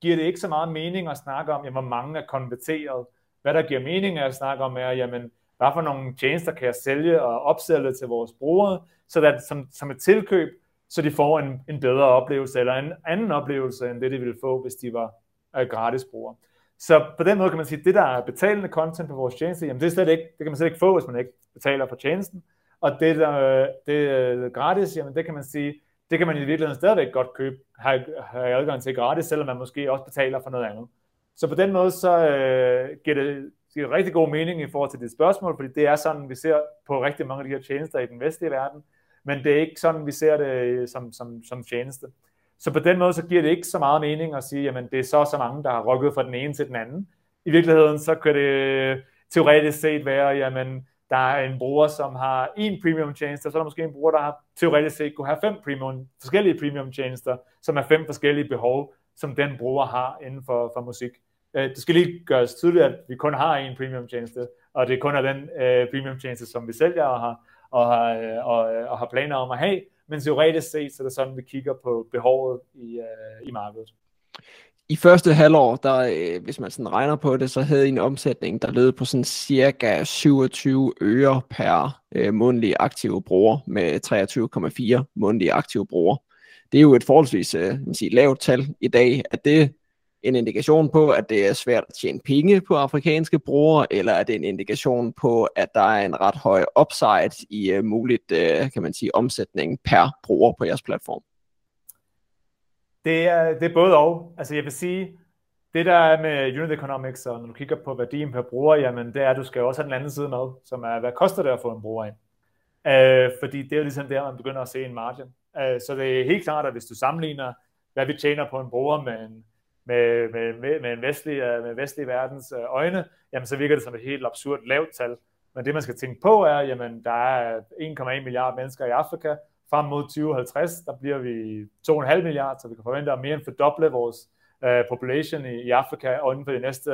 giver det ikke så meget mening at snakke om, jamen, hvor mange er konverteret. Hvad der giver mening at snakke om er, jamen, hvad for nogle tjenester kan jeg sælge og opsælge til vores brugere, så det som, som et tilkøb, så de får en, en bedre oplevelse, eller en anden oplevelse, end det de ville få, hvis de var øh, gratis brugere. Så på den måde kan man sige, at det der er betalende content på vores tjeneste, jamen det, er slet ikke, det kan man slet ikke få, hvis man ikke betaler for tjenesten. Og det der det er gratis, jamen det kan man sige, det kan man i virkeligheden stadigvæk godt købe, have, have adgang til gratis, selvom man måske også betaler for noget andet. Så på den måde, så øh, giver, det, giver det rigtig god mening i forhold til dit spørgsmål, fordi det er sådan, vi ser på rigtig mange af de her tjenester i den vestlige verden, men det er ikke sådan, vi ser det øh, som, som, som tjeneste. Så på den måde, så giver det ikke så meget mening at sige, jamen det er så så mange, der har rykket fra den ene til den anden. I virkeligheden, så kan det teoretisk set være, jamen der er en bruger, som har en premium tjeneste, så er der måske en bruger, der har teoretisk set kunne have fem premium, forskellige premium tjenester, som er fem forskellige behov, som den bruger har inden for, for musik. Øh, det skal lige gøres tydeligt, at vi kun har en premium tjeneste, og det kun er den øh, premium tjeneste, som vi sælger og har, og har, uh, og, øh, og har planer om at have, men teoretisk set, så er det sådan, vi kigger på behovet i, øh, i markedet i første halvår, der, øh, hvis man sådan regner på det, så havde I en omsætning, der lød på sådan cirka 27 øre per øh, månedlig aktive bruger med 23,4 månedlige aktive bruger. Det er jo et forholdsvis øh, sige, lavt tal i dag. Er det en indikation på, at det er svært at tjene penge på afrikanske brugere, eller er det en indikation på, at der er en ret høj upside i uh, muligt, uh, kan man sige, omsætning per bruger på jeres platform? Det er, det er både og. Altså jeg vil sige, det der er med unit economics, og når du kigger på værdien per bruger, jamen det er, at du skal også have den anden side med, som er, hvad koster det at få en bruger ind? Uh, fordi det er jo ligesom der, man begynder at se en margin. Uh, så det er helt klart, at hvis du sammenligner, hvad vi tjener på en bruger med en, med, med, med, med en vestlig, øh, med vestlig verdens øh, øjne, jamen så virker det som et helt absurd lavt tal. Men det man skal tænke på er, jamen der er 1,1 milliard mennesker i Afrika, frem mod 2050, der bliver vi 2,5 milliarder, så vi kan forvente at mere end fordoble vores uh, population i, i Afrika inden for de næste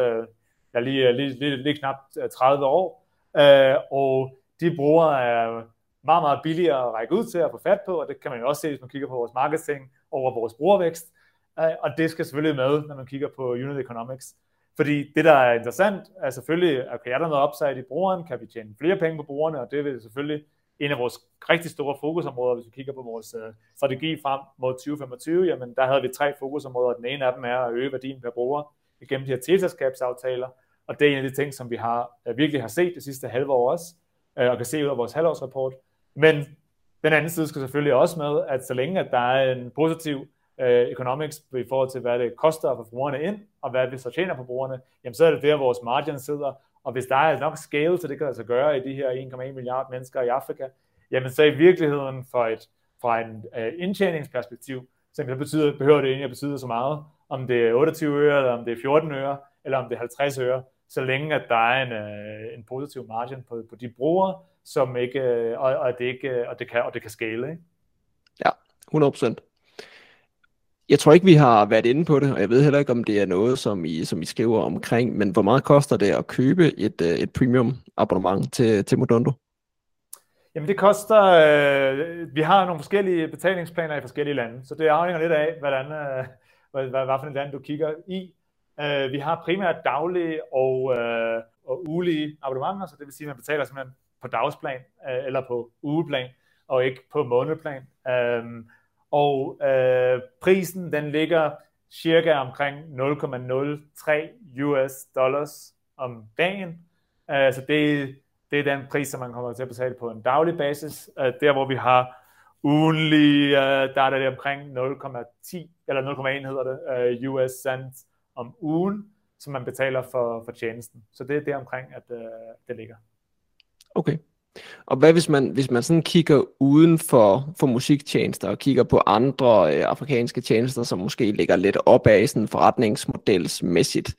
ja, lige, lige, lige, lige knap 30 år. Uh, og de brugere er meget, meget billigere at række ud til at få fat på, og det kan man jo også se, hvis man kigger på vores marketing over vores brugervækst, Øh, og det skal selvfølgelig med, når man kigger på unit economics. Fordi det, der er interessant, er selvfølgelig, okay, er der noget upside i brugeren? Kan vi tjene flere penge på brugerne? Og det vil selvfølgelig en af vores rigtig store fokusområder, hvis vi kigger på vores øh, strategi frem mod 2025, jamen der havde vi tre fokusområder. Den ene af dem er at øge værdien per bruger igennem de her teleselskabsaftaler, og det er en af de ting, som vi har øh, virkelig har set det sidste halve år også, og kan se ud af vores halvårsrapport. Men den anden side skal selvfølgelig også med, at så længe at der er en positiv øh, economics i forhold til, hvad det koster at få brugerne ind, og hvad vi så tjener på brugerne, jamen så er det der, vores margin sidder, og hvis der er nok scale, så det kan altså gøre i de her 1,1 milliard mennesker i Afrika, jamen så i virkeligheden for et, fra en øh, indtjeningsperspektiv, så det betyder, behøver det egentlig at betyde så meget, om det er 28 øre, eller om det er 14 øre, eller om det er 50 øre, så længe at der er en, øh, en positiv margin på, på de brugere, som ikke, øh, og, og, det ikke, og, det kan, og det kan scale. Ikke? Ja, 100 procent. Jeg tror ikke, vi har været inde på det, og jeg ved heller ikke, om det er noget, som I, som I skriver omkring, men hvor meget koster det at købe et, øh, et premium abonnement til, til Modondo? Jamen det koster, øh, vi har nogle forskellige betalingsplaner i forskellige lande, så det afhænger lidt af, hvordan, øh, hvad, hvad, hvad for et land du kigger i. Øh, vi har primært daglige og, øh, og ugelige abonnementer, så det vil sige, at man betaler simpelthen på dagsplan øh, eller på ugeplan, og ikke på månedplan. Øh, og øh, prisen den ligger cirka omkring 0,03 US dollars om dagen. Øh, så det, det er den pris, som man kommer til at betale på en daglig basis. Øh, der hvor vi har ugenlig, øh, der er det omkring 0,10 eller 0,1 hedder det, øh, US cent om ugen, som man betaler for, for tjenesten. Så det er der omkring, at øh, det ligger. Okay. Og hvad hvis man, hvis man sådan kigger uden for, for musiktjenester og kigger på andre øh, afrikanske tjenester, som måske ligger lidt op af sådan forretningsmodelsmæssigt,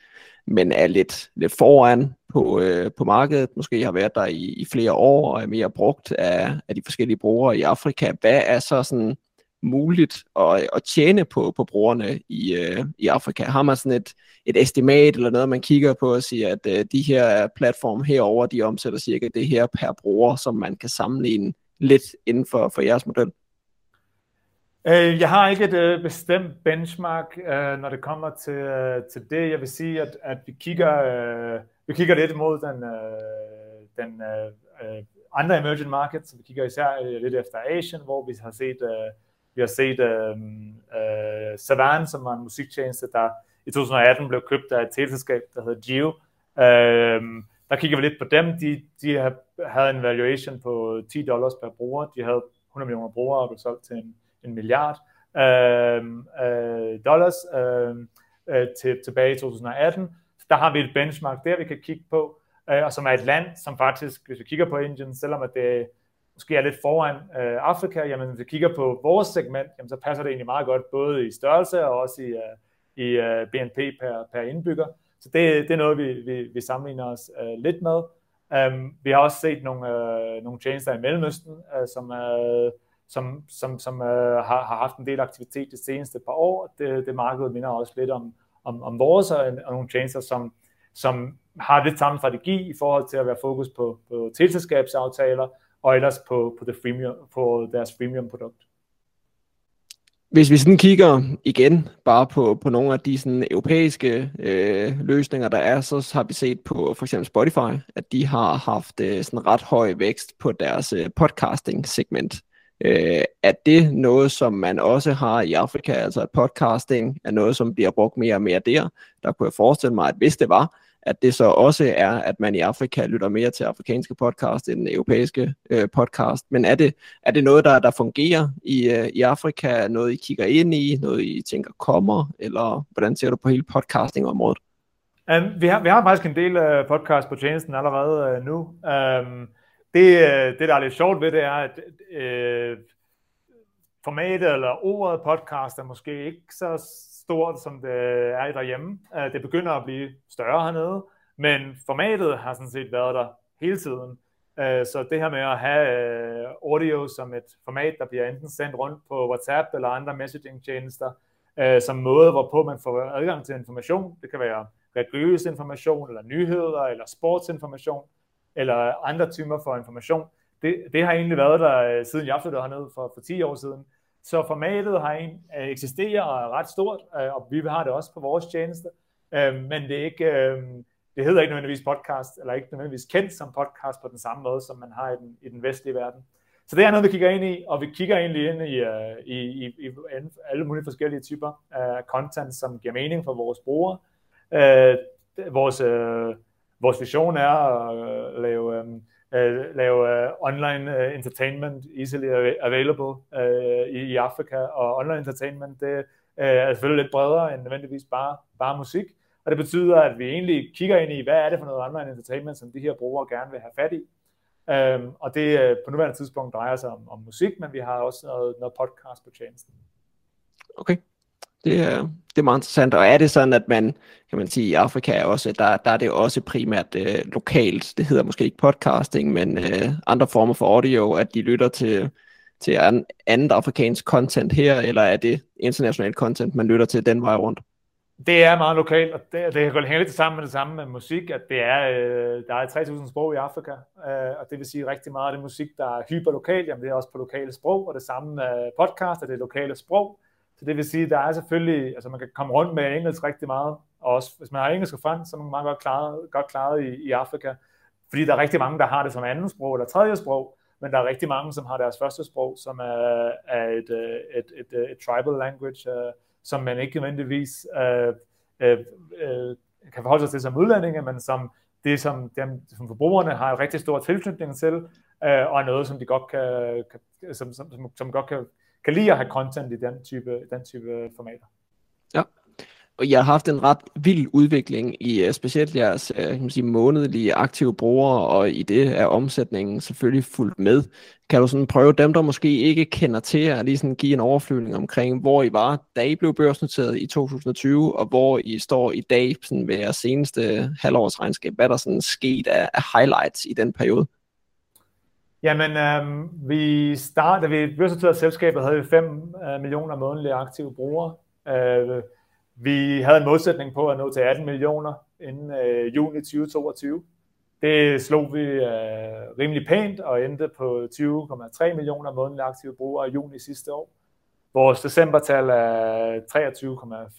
men er lidt, lidt foran på, øh, på markedet, måske har været der i, i flere år og er mere brugt af, af de forskellige brugere i Afrika. Hvad er så sådan muligt at, at tjene på, på brugerne i, øh, i Afrika? Har man sådan et, et estimat eller noget, man kigger på og siger, at øh, de her platforme herover de omsætter cirka det her per bruger, som man kan sammenligne lidt inden for, for jeres model? Øh, jeg har ikke et øh, bestemt benchmark, øh, når det kommer til, øh, til det. Jeg vil sige, at, at vi, kigger, øh, vi kigger lidt mod den, øh, den øh, øh andre emerging markets. Vi kigger især øh, lidt efter Asien, hvor vi har set øh, vi har set øh, øh, Savan, som var en musiktjeneste, der i 2018 blev købt af et teleselskab, der hedder Geo. Øh, der kigger vi lidt på dem. De, de havde en valuation på 10 dollars per bruger. De havde 100 millioner brugere og blev solgt til en, en milliard øh, øh, dollars øh, øh, til, tilbage i 2018. Så der har vi et benchmark der, vi kan kigge på, øh, og som er et land, som faktisk, hvis vi kigger på Indien, selvom at det måske er lidt foran øh, Afrika, jamen hvis vi kigger på vores segment, jamen, så passer det egentlig meget godt, både i størrelse og også i, øh, i øh, BNP per, per indbygger. Så det, det er noget, vi, vi, vi sammenligner os øh, lidt med. Um, vi har også set nogle, øh, nogle tjenester i Mellemøsten, øh, som, øh, som, som, som øh, har, har haft en del aktivitet de seneste par år. Det, det markedet minder også lidt om, om, om vores og, og nogle tjenester, som, som har lidt samme strategi i forhold til at være fokus på, på tilselskabsaftaler, og ellers på, på, det freemium, på deres freemium-produkt. Hvis vi sådan kigger igen bare på, på nogle af de sådan europæiske øh, løsninger, der er, så har vi set på for eksempel Spotify, at de har haft øh, sådan ret høj vækst på deres øh, podcasting-segment. Øh, er det noget, som man også har i Afrika, altså at podcasting er noget, som bliver brugt mere og mere der? Der kunne jeg forestille mig, at hvis det var, at det så også er, at man i Afrika lytter mere til afrikanske podcast end europæiske øh, podcast. Men er det, er det noget, der, der fungerer i, øh, i Afrika? Noget, I kigger ind i? Noget, I tænker kommer? Eller hvordan ser du på hele podcastingområdet? Um, vi, har, vi har faktisk en del uh, podcast på tjenesten allerede uh, nu. Um, det, uh, det, der er lidt sjovt ved det, er, at uh, formatet eller ordet podcast er måske ikke så stort, som det er derhjemme. Øh, det begynder at blive større hernede, men formatet har sådan set været der hele tiden. Øh, så det her med at have øh, audio som et format, der bliver enten sendt rundt på WhatsApp eller andre messaging-tjenester, som måde, hvorpå man får adgang til information. Det kan være religiøs information, eller nyheder, eller sportsinformation, eller andre typer for information. det, det har egentlig været der, siden jeg flyttede herned for, for 10 år siden. Så formatet har en, øh, eksisterer og er ret stort, øh, og vi har det også på vores tjeneste. Øh, men det er ikke, det hedder ikke nødvendigvis podcast, eller ikke nødvendigvis kendt som podcast på den samme måde, som man har i den, i den vestlige verden. Så det er noget, vi kigger ind i, og vi kigger egentlig ind i, i, i, i alle mulige forskellige typer af content, som giver mening for vores brugere. Vores, vores vision er at lave, um, uh, lave uh, online uh, entertainment easily available uh, i, i Afrika, og online entertainment det uh, er selvfølgelig lidt bredere end nødvendigvis bare, bare musik. Og det betyder, at vi egentlig kigger ind i, hvad er det for noget online entertainment, som de her brugere gerne vil have fat i. Um, og det uh, på nuværende tidspunkt drejer sig om, om musik, men vi har også noget, noget podcast på tjenesten. Okay. Det er, det er meget interessant, og er det sådan, at man, kan man sige, i Afrika også, der, der er det også primært øh, lokalt, det hedder måske ikke podcasting, men øh, andre former for audio, at de lytter til, til an, andet afrikansk content her, eller er det internationalt content, man lytter til den vej rundt? Det er meget lokalt, og det, det hænger lidt sammen med det samme med musik, at det er, øh, der er 3.000 sprog i Afrika, øh, og det vil sige rigtig meget af det musik, der er hyperlokalt, jamen det er også på lokale sprog, og det samme med podcast, det er lokale sprog. Så det vil sige, der er selvfølgelig, altså man kan komme rundt med engelsk rigtig meget, og også hvis man har engelsk og fransk, så er man meget godt klaret, godt klaret i, i Afrika, fordi der er rigtig mange, der har det som andet sprog eller tredje sprog, men der er rigtig mange, som har deres første sprog, som er, er et, øh, et, et, et, et tribal language, øh, som man ikke nødvendigvis uh, uh, uh, kan forholde sig til som udlændinge, men som det, som, dem, som forbrugerne har en rigtig stor tilknytning til, øh, og er noget, som de godt kan, kan som, som, som, som godt kan, kan lide at have content i den type, den type formater. Ja, og jeg har haft en ret vild udvikling i øh, specielt jeres øh, kan man sige, månedlige aktive brugere, og i det er omsætningen selvfølgelig fuldt med. Kan du sådan prøve dem, der måske ikke kender til at lige sådan give en overflyvning omkring, hvor I var, da I blev børsnoteret i 2020, og hvor I står i dag sådan ved jeres seneste halvårsregnskab? Hvad er der sådan sket af, af highlights i den periode? Jamen, øhm, vi startede, da vi børsnoterede selskabet, havde vi 5 øh, millioner månedlige aktive brugere. Øh, vi havde en modsætning på at nå til 18 millioner inden øh, juni 2022. Det slog vi øh, rimelig pænt og endte på 20,3 millioner månedlige aktive brugere i juni sidste år. Vores decembertal er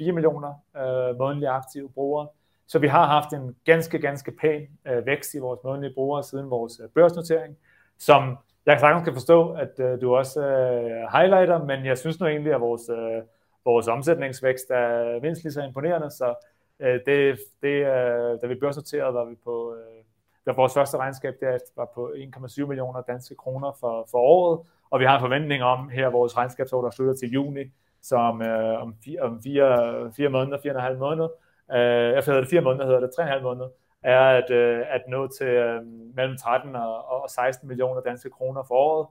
23,4 millioner øh, månedlige aktive brugere. Så vi har haft en ganske, ganske pæn øh, vækst i vores månedlige brugere siden vores øh, børsnotering, som jeg sagtens kan forstå, at øh, du også øh, highlighter, men jeg synes nu egentlig, at vores øh, vores omsætningsvækst er mindst lige så imponerende, så øh, det, det, øh, da vi børsnoterede, var vi på, øh, der vores første regnskab derefter var på 1,7 millioner danske kroner for, for året, og vi har en forventning om her vores regnskabsår, der slutter til juni, som øh, om, fire, om fire, fire måneder, fire og en halv måned, øh, jeg hedder det fire måneder, hedder det tre og en halv måned, er at, øh, at nå til øh, mellem 13 og, og 16 millioner danske kroner for året,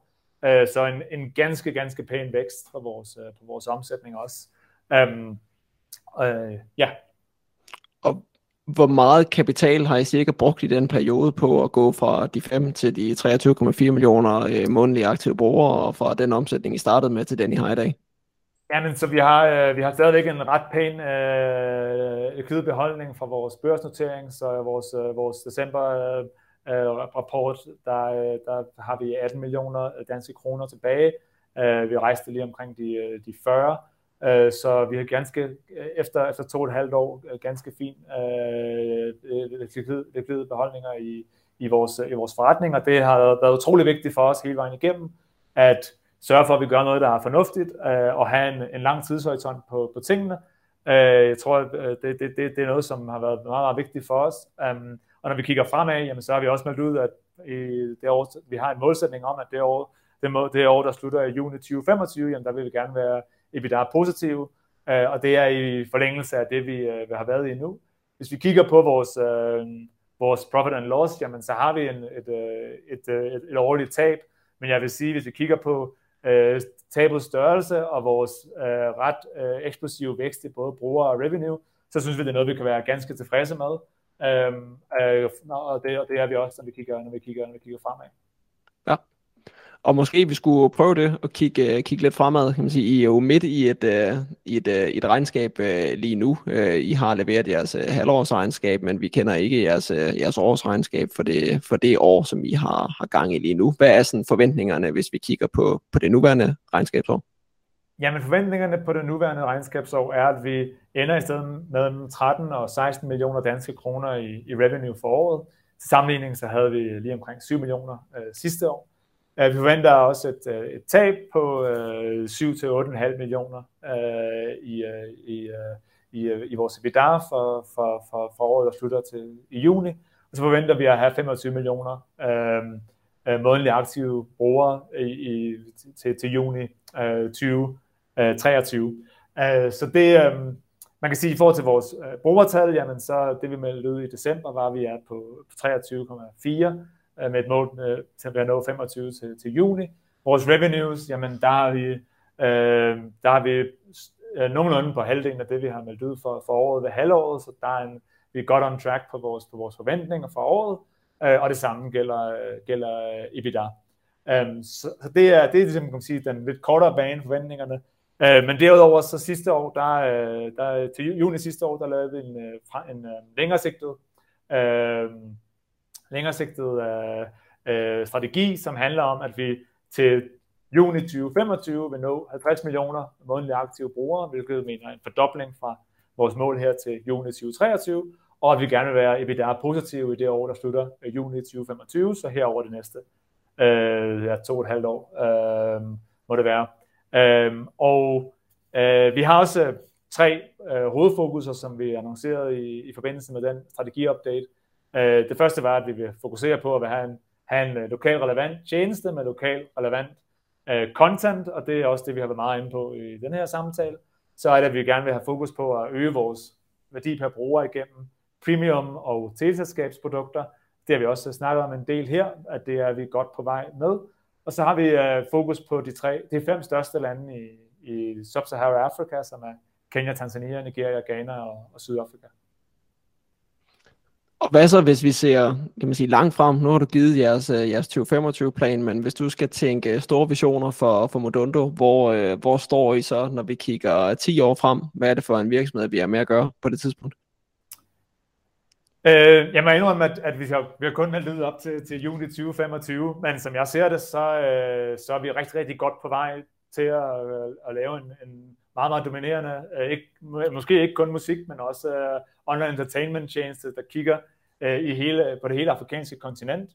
Øh, så en, en ganske, ganske pæn vækst på vores, øh, på vores omsætning også. Um, øh, ja. Og hvor meget kapital har I cirka brugt i den periode på at gå fra de 5 til de 23,4 millioner øh, månedlige aktive brugere, og fra den omsætning, I startede med til den, I har i dag? Jamen, så vi har, øh, vi har stadigvæk en ret pæn øh, øh likvidbeholdning fra vores børsnotering, så vores, øh, vores december øh, øh rapport, der, øh, der har vi 18 millioner danske kroner tilbage. Øh, vi rejste lige omkring de, øh, de 40, øh, så vi har ganske, efter, efter to og et halvt år, ganske fin øh, likvide beholdninger i, i, vores, i vores forretning, og det har været utrolig vigtigt for os hele vejen igennem, at sørge for, at vi gør noget, der er fornuftigt, øh, og have en, en lang tidshorisont på, på tingene. Øh, jeg tror, øh, det, det, det, det er noget, som har været meget, meget vigtigt for os. Um, og når vi kigger fremad, jamen, så har vi også meldt ud, at i det år, vi har en målsætning om, at det år, det, må, det år der slutter i juni 2025, jamen, der vil vi gerne være EBITDA positive, øh, og det er i forlængelse af det, vi, øh, vi har været i nu. Hvis vi kigger på vores, øh, vores profit and loss, jamen, så har vi en, et, øh, et, et, et, et årligt tab, men jeg vil sige, hvis vi kigger på øh, tabets størrelse og vores øh, ret øh, eksplosive vækst i både bruger og revenue, så synes vi, det er noget, vi kan være ganske tilfredse med. Øhm, øh, og, det, og det er vi også, når vi kigger, når vi kigger, når vi kigger fremad. Ja. Og måske vi skulle prøve det og kigge, øh, kigge lidt fremad, kan man sige. I er jo midt i et, uh, i et, uh, et regnskab uh, lige nu. Uh, I har leveret jeres uh, halvårsregnskab, men vi kender ikke jeres, uh, jeres årsregnskab for det, for det år, som I har, har gang i lige nu. Hvad er sådan forventningerne, hvis vi kigger på, på det nuværende regnskabsår? Jamen forventningerne på det nuværende regnskabsår er, at vi ender i stedet med 13 og 16 millioner danske kroner i, i revenue for året. Til sammenligning så havde vi lige omkring 7 millioner øh, sidste år. Vi forventer også et, øh, et tab på øh, uh, 7-8,5 millioner øh, i, i, i, i vores EBITDA for, for, for, for året, der slutter til i juni. Og så forventer vi at have 25 millioner øh, månedlige aktive brugere i, i, til, til juni øh, 2023. Øh, så det, øh, man kan sige, i forhold til vores øh, brugertal, jamen så det vi meldte ud i december, var vi er på 23,4 Øh, med et mål øh, til at nå 25 til, til juni. Vores revenues, jamen der har vi, øh, der har vi øh, nogenlunde på halvdelen af det, vi har meldt ud for, for året ved halvåret, så der er en, vi er godt on track på vores, på vores forventninger for året, øh, og det samme gælder, gælder øh, EBITDA. Um, så, så det er, det er ligesom, kan man sige, den lidt kortere bane forventningerne. Uh, men derudover, så sidste år, der, øh, der, til juni sidste år, der lavede vi en, en, en længere sigtet uh, længersigtet øh, øh, strategi, som handler om, at vi til juni 2025 vil nå 50 millioner månedlige aktive brugere, hvilket mener en fordobling fra vores mål her til juni 2023, og at vi gerne vil være EBITDA positive i det år, der slutter øh, juni 2025, så her over det næste øh, ja, to og et halvt år øh, må det være. Øh, og øh, vi har også tre øh, hovedfokuser, som vi annoncerede i, i forbindelse med den strategi-update. Øh, det første var, at vi vil fokusere på at have en, have en øh, lokal relevant tjeneste med lokal relevant uh, content, og det er også det, vi har været meget inde på i den her samtale. Så er det, at vi gerne vil have fokus på at øge vores værdi per bruger igennem premium og teleselskabsprodukter. Det har vi også snakket om en del her, at det er vi godt på vej med. Og så har vi uh, fokus på de, tre, de fem største lande i, i Sub-Sahara Afrika, som er Kenya, Tanzania, Nigeria, Ghana og, og Sydafrika. Og hvad så, hvis vi ser kan man sige, langt frem? Nu har du givet jeres, øh, jeres 2025-plan, men hvis du skal tænke store visioner for, for Modundo, hvor, øh, hvor står I så, når vi kigger 10 år frem? Hvad er det for en virksomhed, vi er med at gøre på det tidspunkt? Øh, jeg må indrømme, at, at vi, har, vi har kun meldt ud op til, til juni 2025, men som jeg ser det, så, øh, så er vi rigtig, rigtig godt på vej til at, øh, at lave en, en meget, meget dominerende, øh, ikke, måske ikke kun musik, men også øh, online entertainment tjeneste, der kigger øh, i hele, på det hele afrikanske kontinent.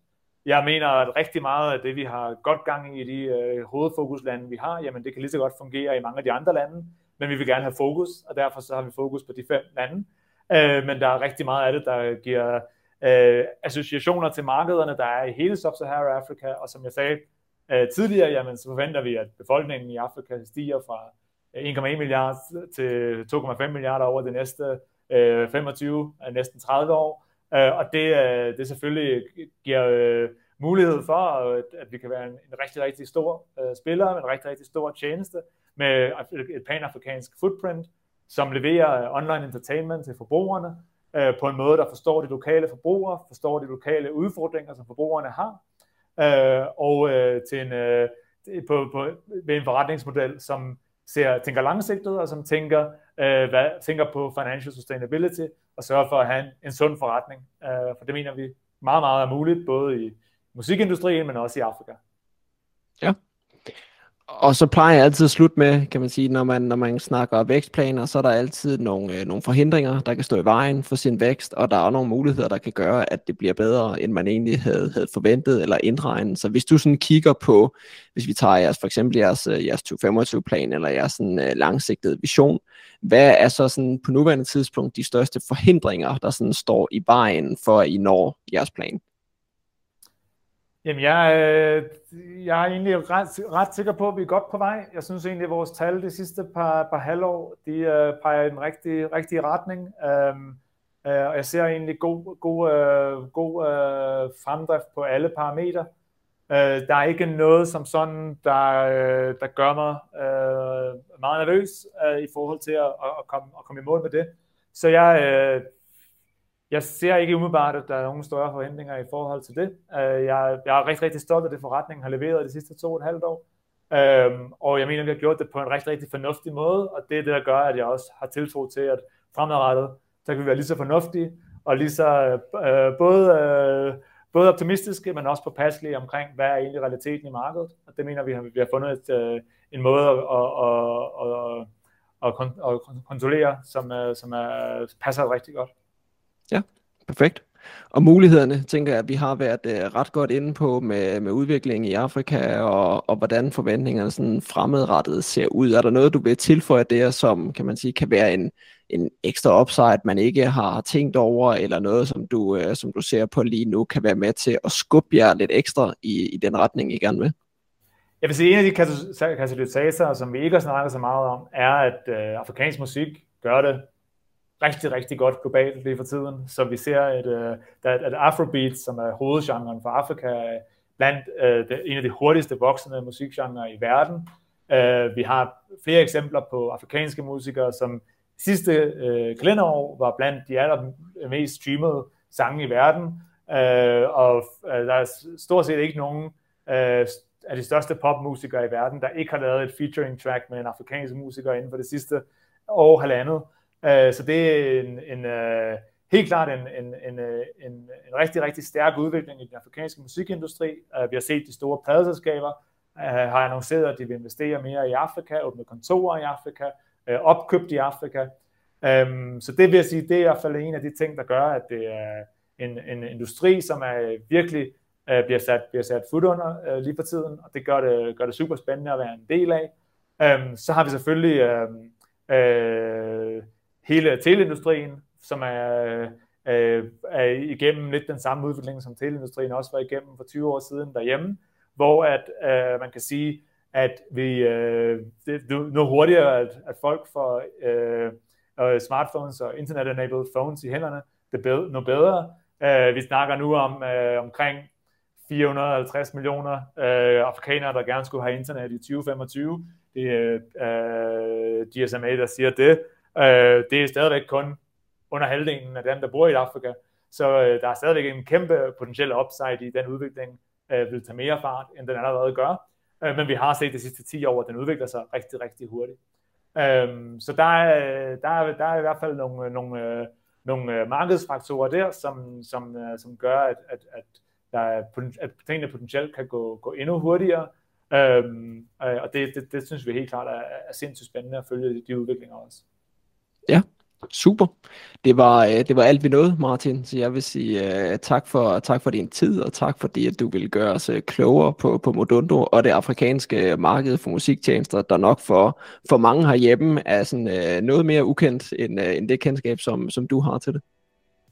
Jeg mener, at rigtig meget af det, vi har godt gang i i de øh, hovedfokuslande, vi har, jamen det kan lige så godt fungere i mange af de andre lande, men vi vil gerne have fokus, og derfor så har vi fokus på de fem lande. Øh, men der er rigtig meget af det, der giver øh, associationer til markederne, der er i hele Sub-Sahara Afrika, og som jeg sagde øh, tidligere, jamen så forventer vi, at befolkningen i Afrika stiger fra 1,1 milliard til 2,5 milliarder over de næste øh, 25, øh, næsten 30 år. Øh, og det, øh, det selvfølgelig giver øh, mulighed for, at, at vi kan være en, en rigtig, rigtig stor øh, spiller, en rigtig, rigtig stor tjeneste, med et panafrikansk footprint, som leverer øh, online entertainment til forbrugerne, øh, på en måde, der forstår de lokale forbrugere, forstår de lokale udfordringer, som forbrugerne har, øh, og øh, til en, øh, på, på, ved en forretningsmodel, som ser, tænker langsigtet, og som tænker, øh, hvad, tænker på financial sustainability, og sørger for at have en, en sund forretning. Øh, for det mener vi meget, meget er muligt, både i musikindustrien, men også i Afrika. Ja. Og så plejer jeg altid at slutte med, kan man sige, når man, når man snakker vækstplaner, så er der altid nogle, øh, nogle forhindringer, der kan stå i vejen for sin vækst, og der er nogle muligheder, der kan gøre, at det bliver bedre, end man egentlig havde, havde forventet eller indregnet. Så hvis du sådan kigger på, hvis vi tager jeres, for eksempel jeres, øh, jeres 2025-plan eller jeres sådan, øh, langsigtede vision, hvad er så sådan på nuværende tidspunkt de største forhindringer, der sådan står i vejen for, at I når jeres plan? Jamen, jeg, øh, jeg er egentlig ret, ret sikker på, at vi er godt på vej. Jeg synes egentlig, at vores tal de sidste par, par halvår, de uh, peger i den rigtige, rigtige retning. Um, uh, og jeg ser egentlig god, god, uh, god uh, fremdrift på alle parametre. Uh, der er ikke noget som sådan, der, uh, der gør mig uh, meget nervøs uh, i forhold til at, at, komme, at komme i mål med det. Så jeg, uh, jeg ser ikke umiddelbart, at der er nogen større forventninger i forhold til det. Jeg, jeg er rigtig, rigtig stolt af det, forretningen har leveret de sidste to og et halvt år. Øhm, og jeg mener, at vi har gjort det på en rigtig, rigtig fornuftig måde, og det er det, der gør, at jeg også har tiltro til, at fremadrettet, så kan vi være lige så fornuftige, og lige så øh, både, øh, både optimistiske, men også påpasselige omkring, hvad er egentlig realiteten i markedet. Og det mener vi, har, vi har fundet et, øh, en måde at, at, at, at, at, at kontrollere, som, som er, passer rigtig godt. Ja, perfekt. Og mulighederne, tænker jeg, at vi har været øh, ret godt inde på med, med udviklingen i Afrika, og, og hvordan forventningerne sådan fremadrettet ser ud. Er der noget, du vil tilføje der, som kan man sige, kan være en, en ekstra upside, man ikke har tænkt over, eller noget, som du, øh, som du ser på lige nu, kan være med til at skubbe jer lidt ekstra i, i den retning, I gerne vil? Jeg vil sige, en af de katalysatorer, som vi ikke har snakket så meget om, er, at øh, afrikansk musik gør det rigtig, rigtig godt globalt lige for tiden. Så vi ser, at, at, at Afrobeat, som er hovedgenren for Afrika, er blandt uh, det, en af de hurtigste voksende musikgenre i verden. Uh, vi har flere eksempler på afrikanske musikere, som sidste uh, kalenderår var blandt de allermest streamede sange i verden. Uh, og uh, der er stort set ikke nogen uh, af de største popmusikere i verden, der ikke har lavet et featuring track med en afrikansk musiker inden for det sidste år halvandet. Øh, så det er en, en, uh, helt klart en, en, en, øh, en, en rigtig, rigtig stærk udvikling i den afrikanske musikindustri. Uh, vi har set de store pladeselskaber uh, har annonceret, at de vil investere mere i Afrika, åbne kontorer i Afrika, uh, opkøbt i Afrika. Um, så det vil jeg sige, det er i hvert fald en af de ting, der gør, at det er en, en industri, som er virkelig uh, bliver sat, bliver sat fod under uh, lige for tiden, og det gør det, gør det super spændende at være en del af. Um, så har vi selvfølgelig um, uh, hele teleindustrien, som er, øh, er igennem lidt den samme udvikling, som teleindustrien også var igennem for 20 år siden derhjemme, hvor at øh, man kan sige, at vi øh, det, nu hurtigere, at, at folk får øh, smartphones og internet-enabled phones i hænderne, det bedre, nu bedre. Øh, vi snakker nu om øh, omkring 450 millioner øh, afrikanere, der gerne skulle have internet i 2025. Det er øh, øh GSMA, der siger det. Øh, det er stadigvæk kun under halvdelen af dem, der bor i Afrika. Så øh, der er stadigvæk en kæmpe potentiel upside i den udvikling, øh, vil tage mere fart, end den allerede gør. Øh, men vi har set de sidste 10 år, at den udvikler sig rigtig, rigtig hurtigt. Øh, så der er, der, er, der er i hvert fald nogle, nogle, øh, nogle øh, markedsfaktorer der, som, som, øh, som gør, at, at, at, der er, at tingene potentielt kan gå, gå endnu hurtigere. Øhm, og det, det, det synes vi helt klart er, er sindssygt spændende at følge de udviklinger også. Ja, super. Det var, øh, det var alt vi nåede, Martin. Så jeg vil sige uh, tak, for, tak for din tid, og tak fordi, at du vil gøre os uh, klogere på, på Modundo og det afrikanske marked for musiktjenester, der nok for, for mange herhjemme er sådan, uh, noget mere ukendt end, uh, end det kendskab, som, som du har til det.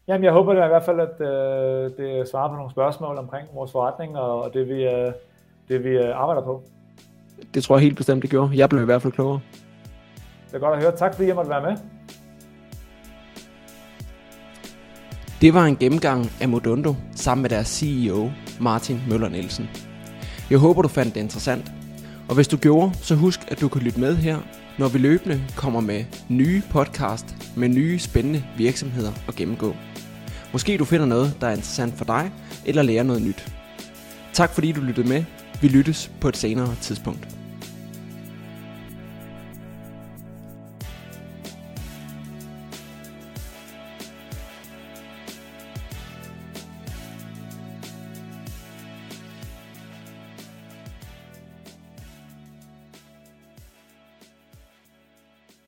Jamen, jeg håber det i hvert fald, at uh, det svarer på nogle spørgsmål omkring vores forretning og, og det, vi, uh, det, vi uh, arbejder på. Det tror jeg helt bestemt, det gjorde. Jeg blev i hvert fald klogere. Det er godt at høre. Tak fordi jeg måtte være med. Det var en gennemgang af Modundo sammen med deres CEO Martin Møller Nielsen. Jeg håber du fandt det interessant. Og hvis du gjorde, så husk at du kan lytte med her, når vi løbende kommer med nye podcast med nye spændende virksomheder at gennemgå. Måske du finder noget, der er interessant for dig, eller lærer noget nyt. Tak fordi du lyttede med. Vi lyttes på et senere tidspunkt.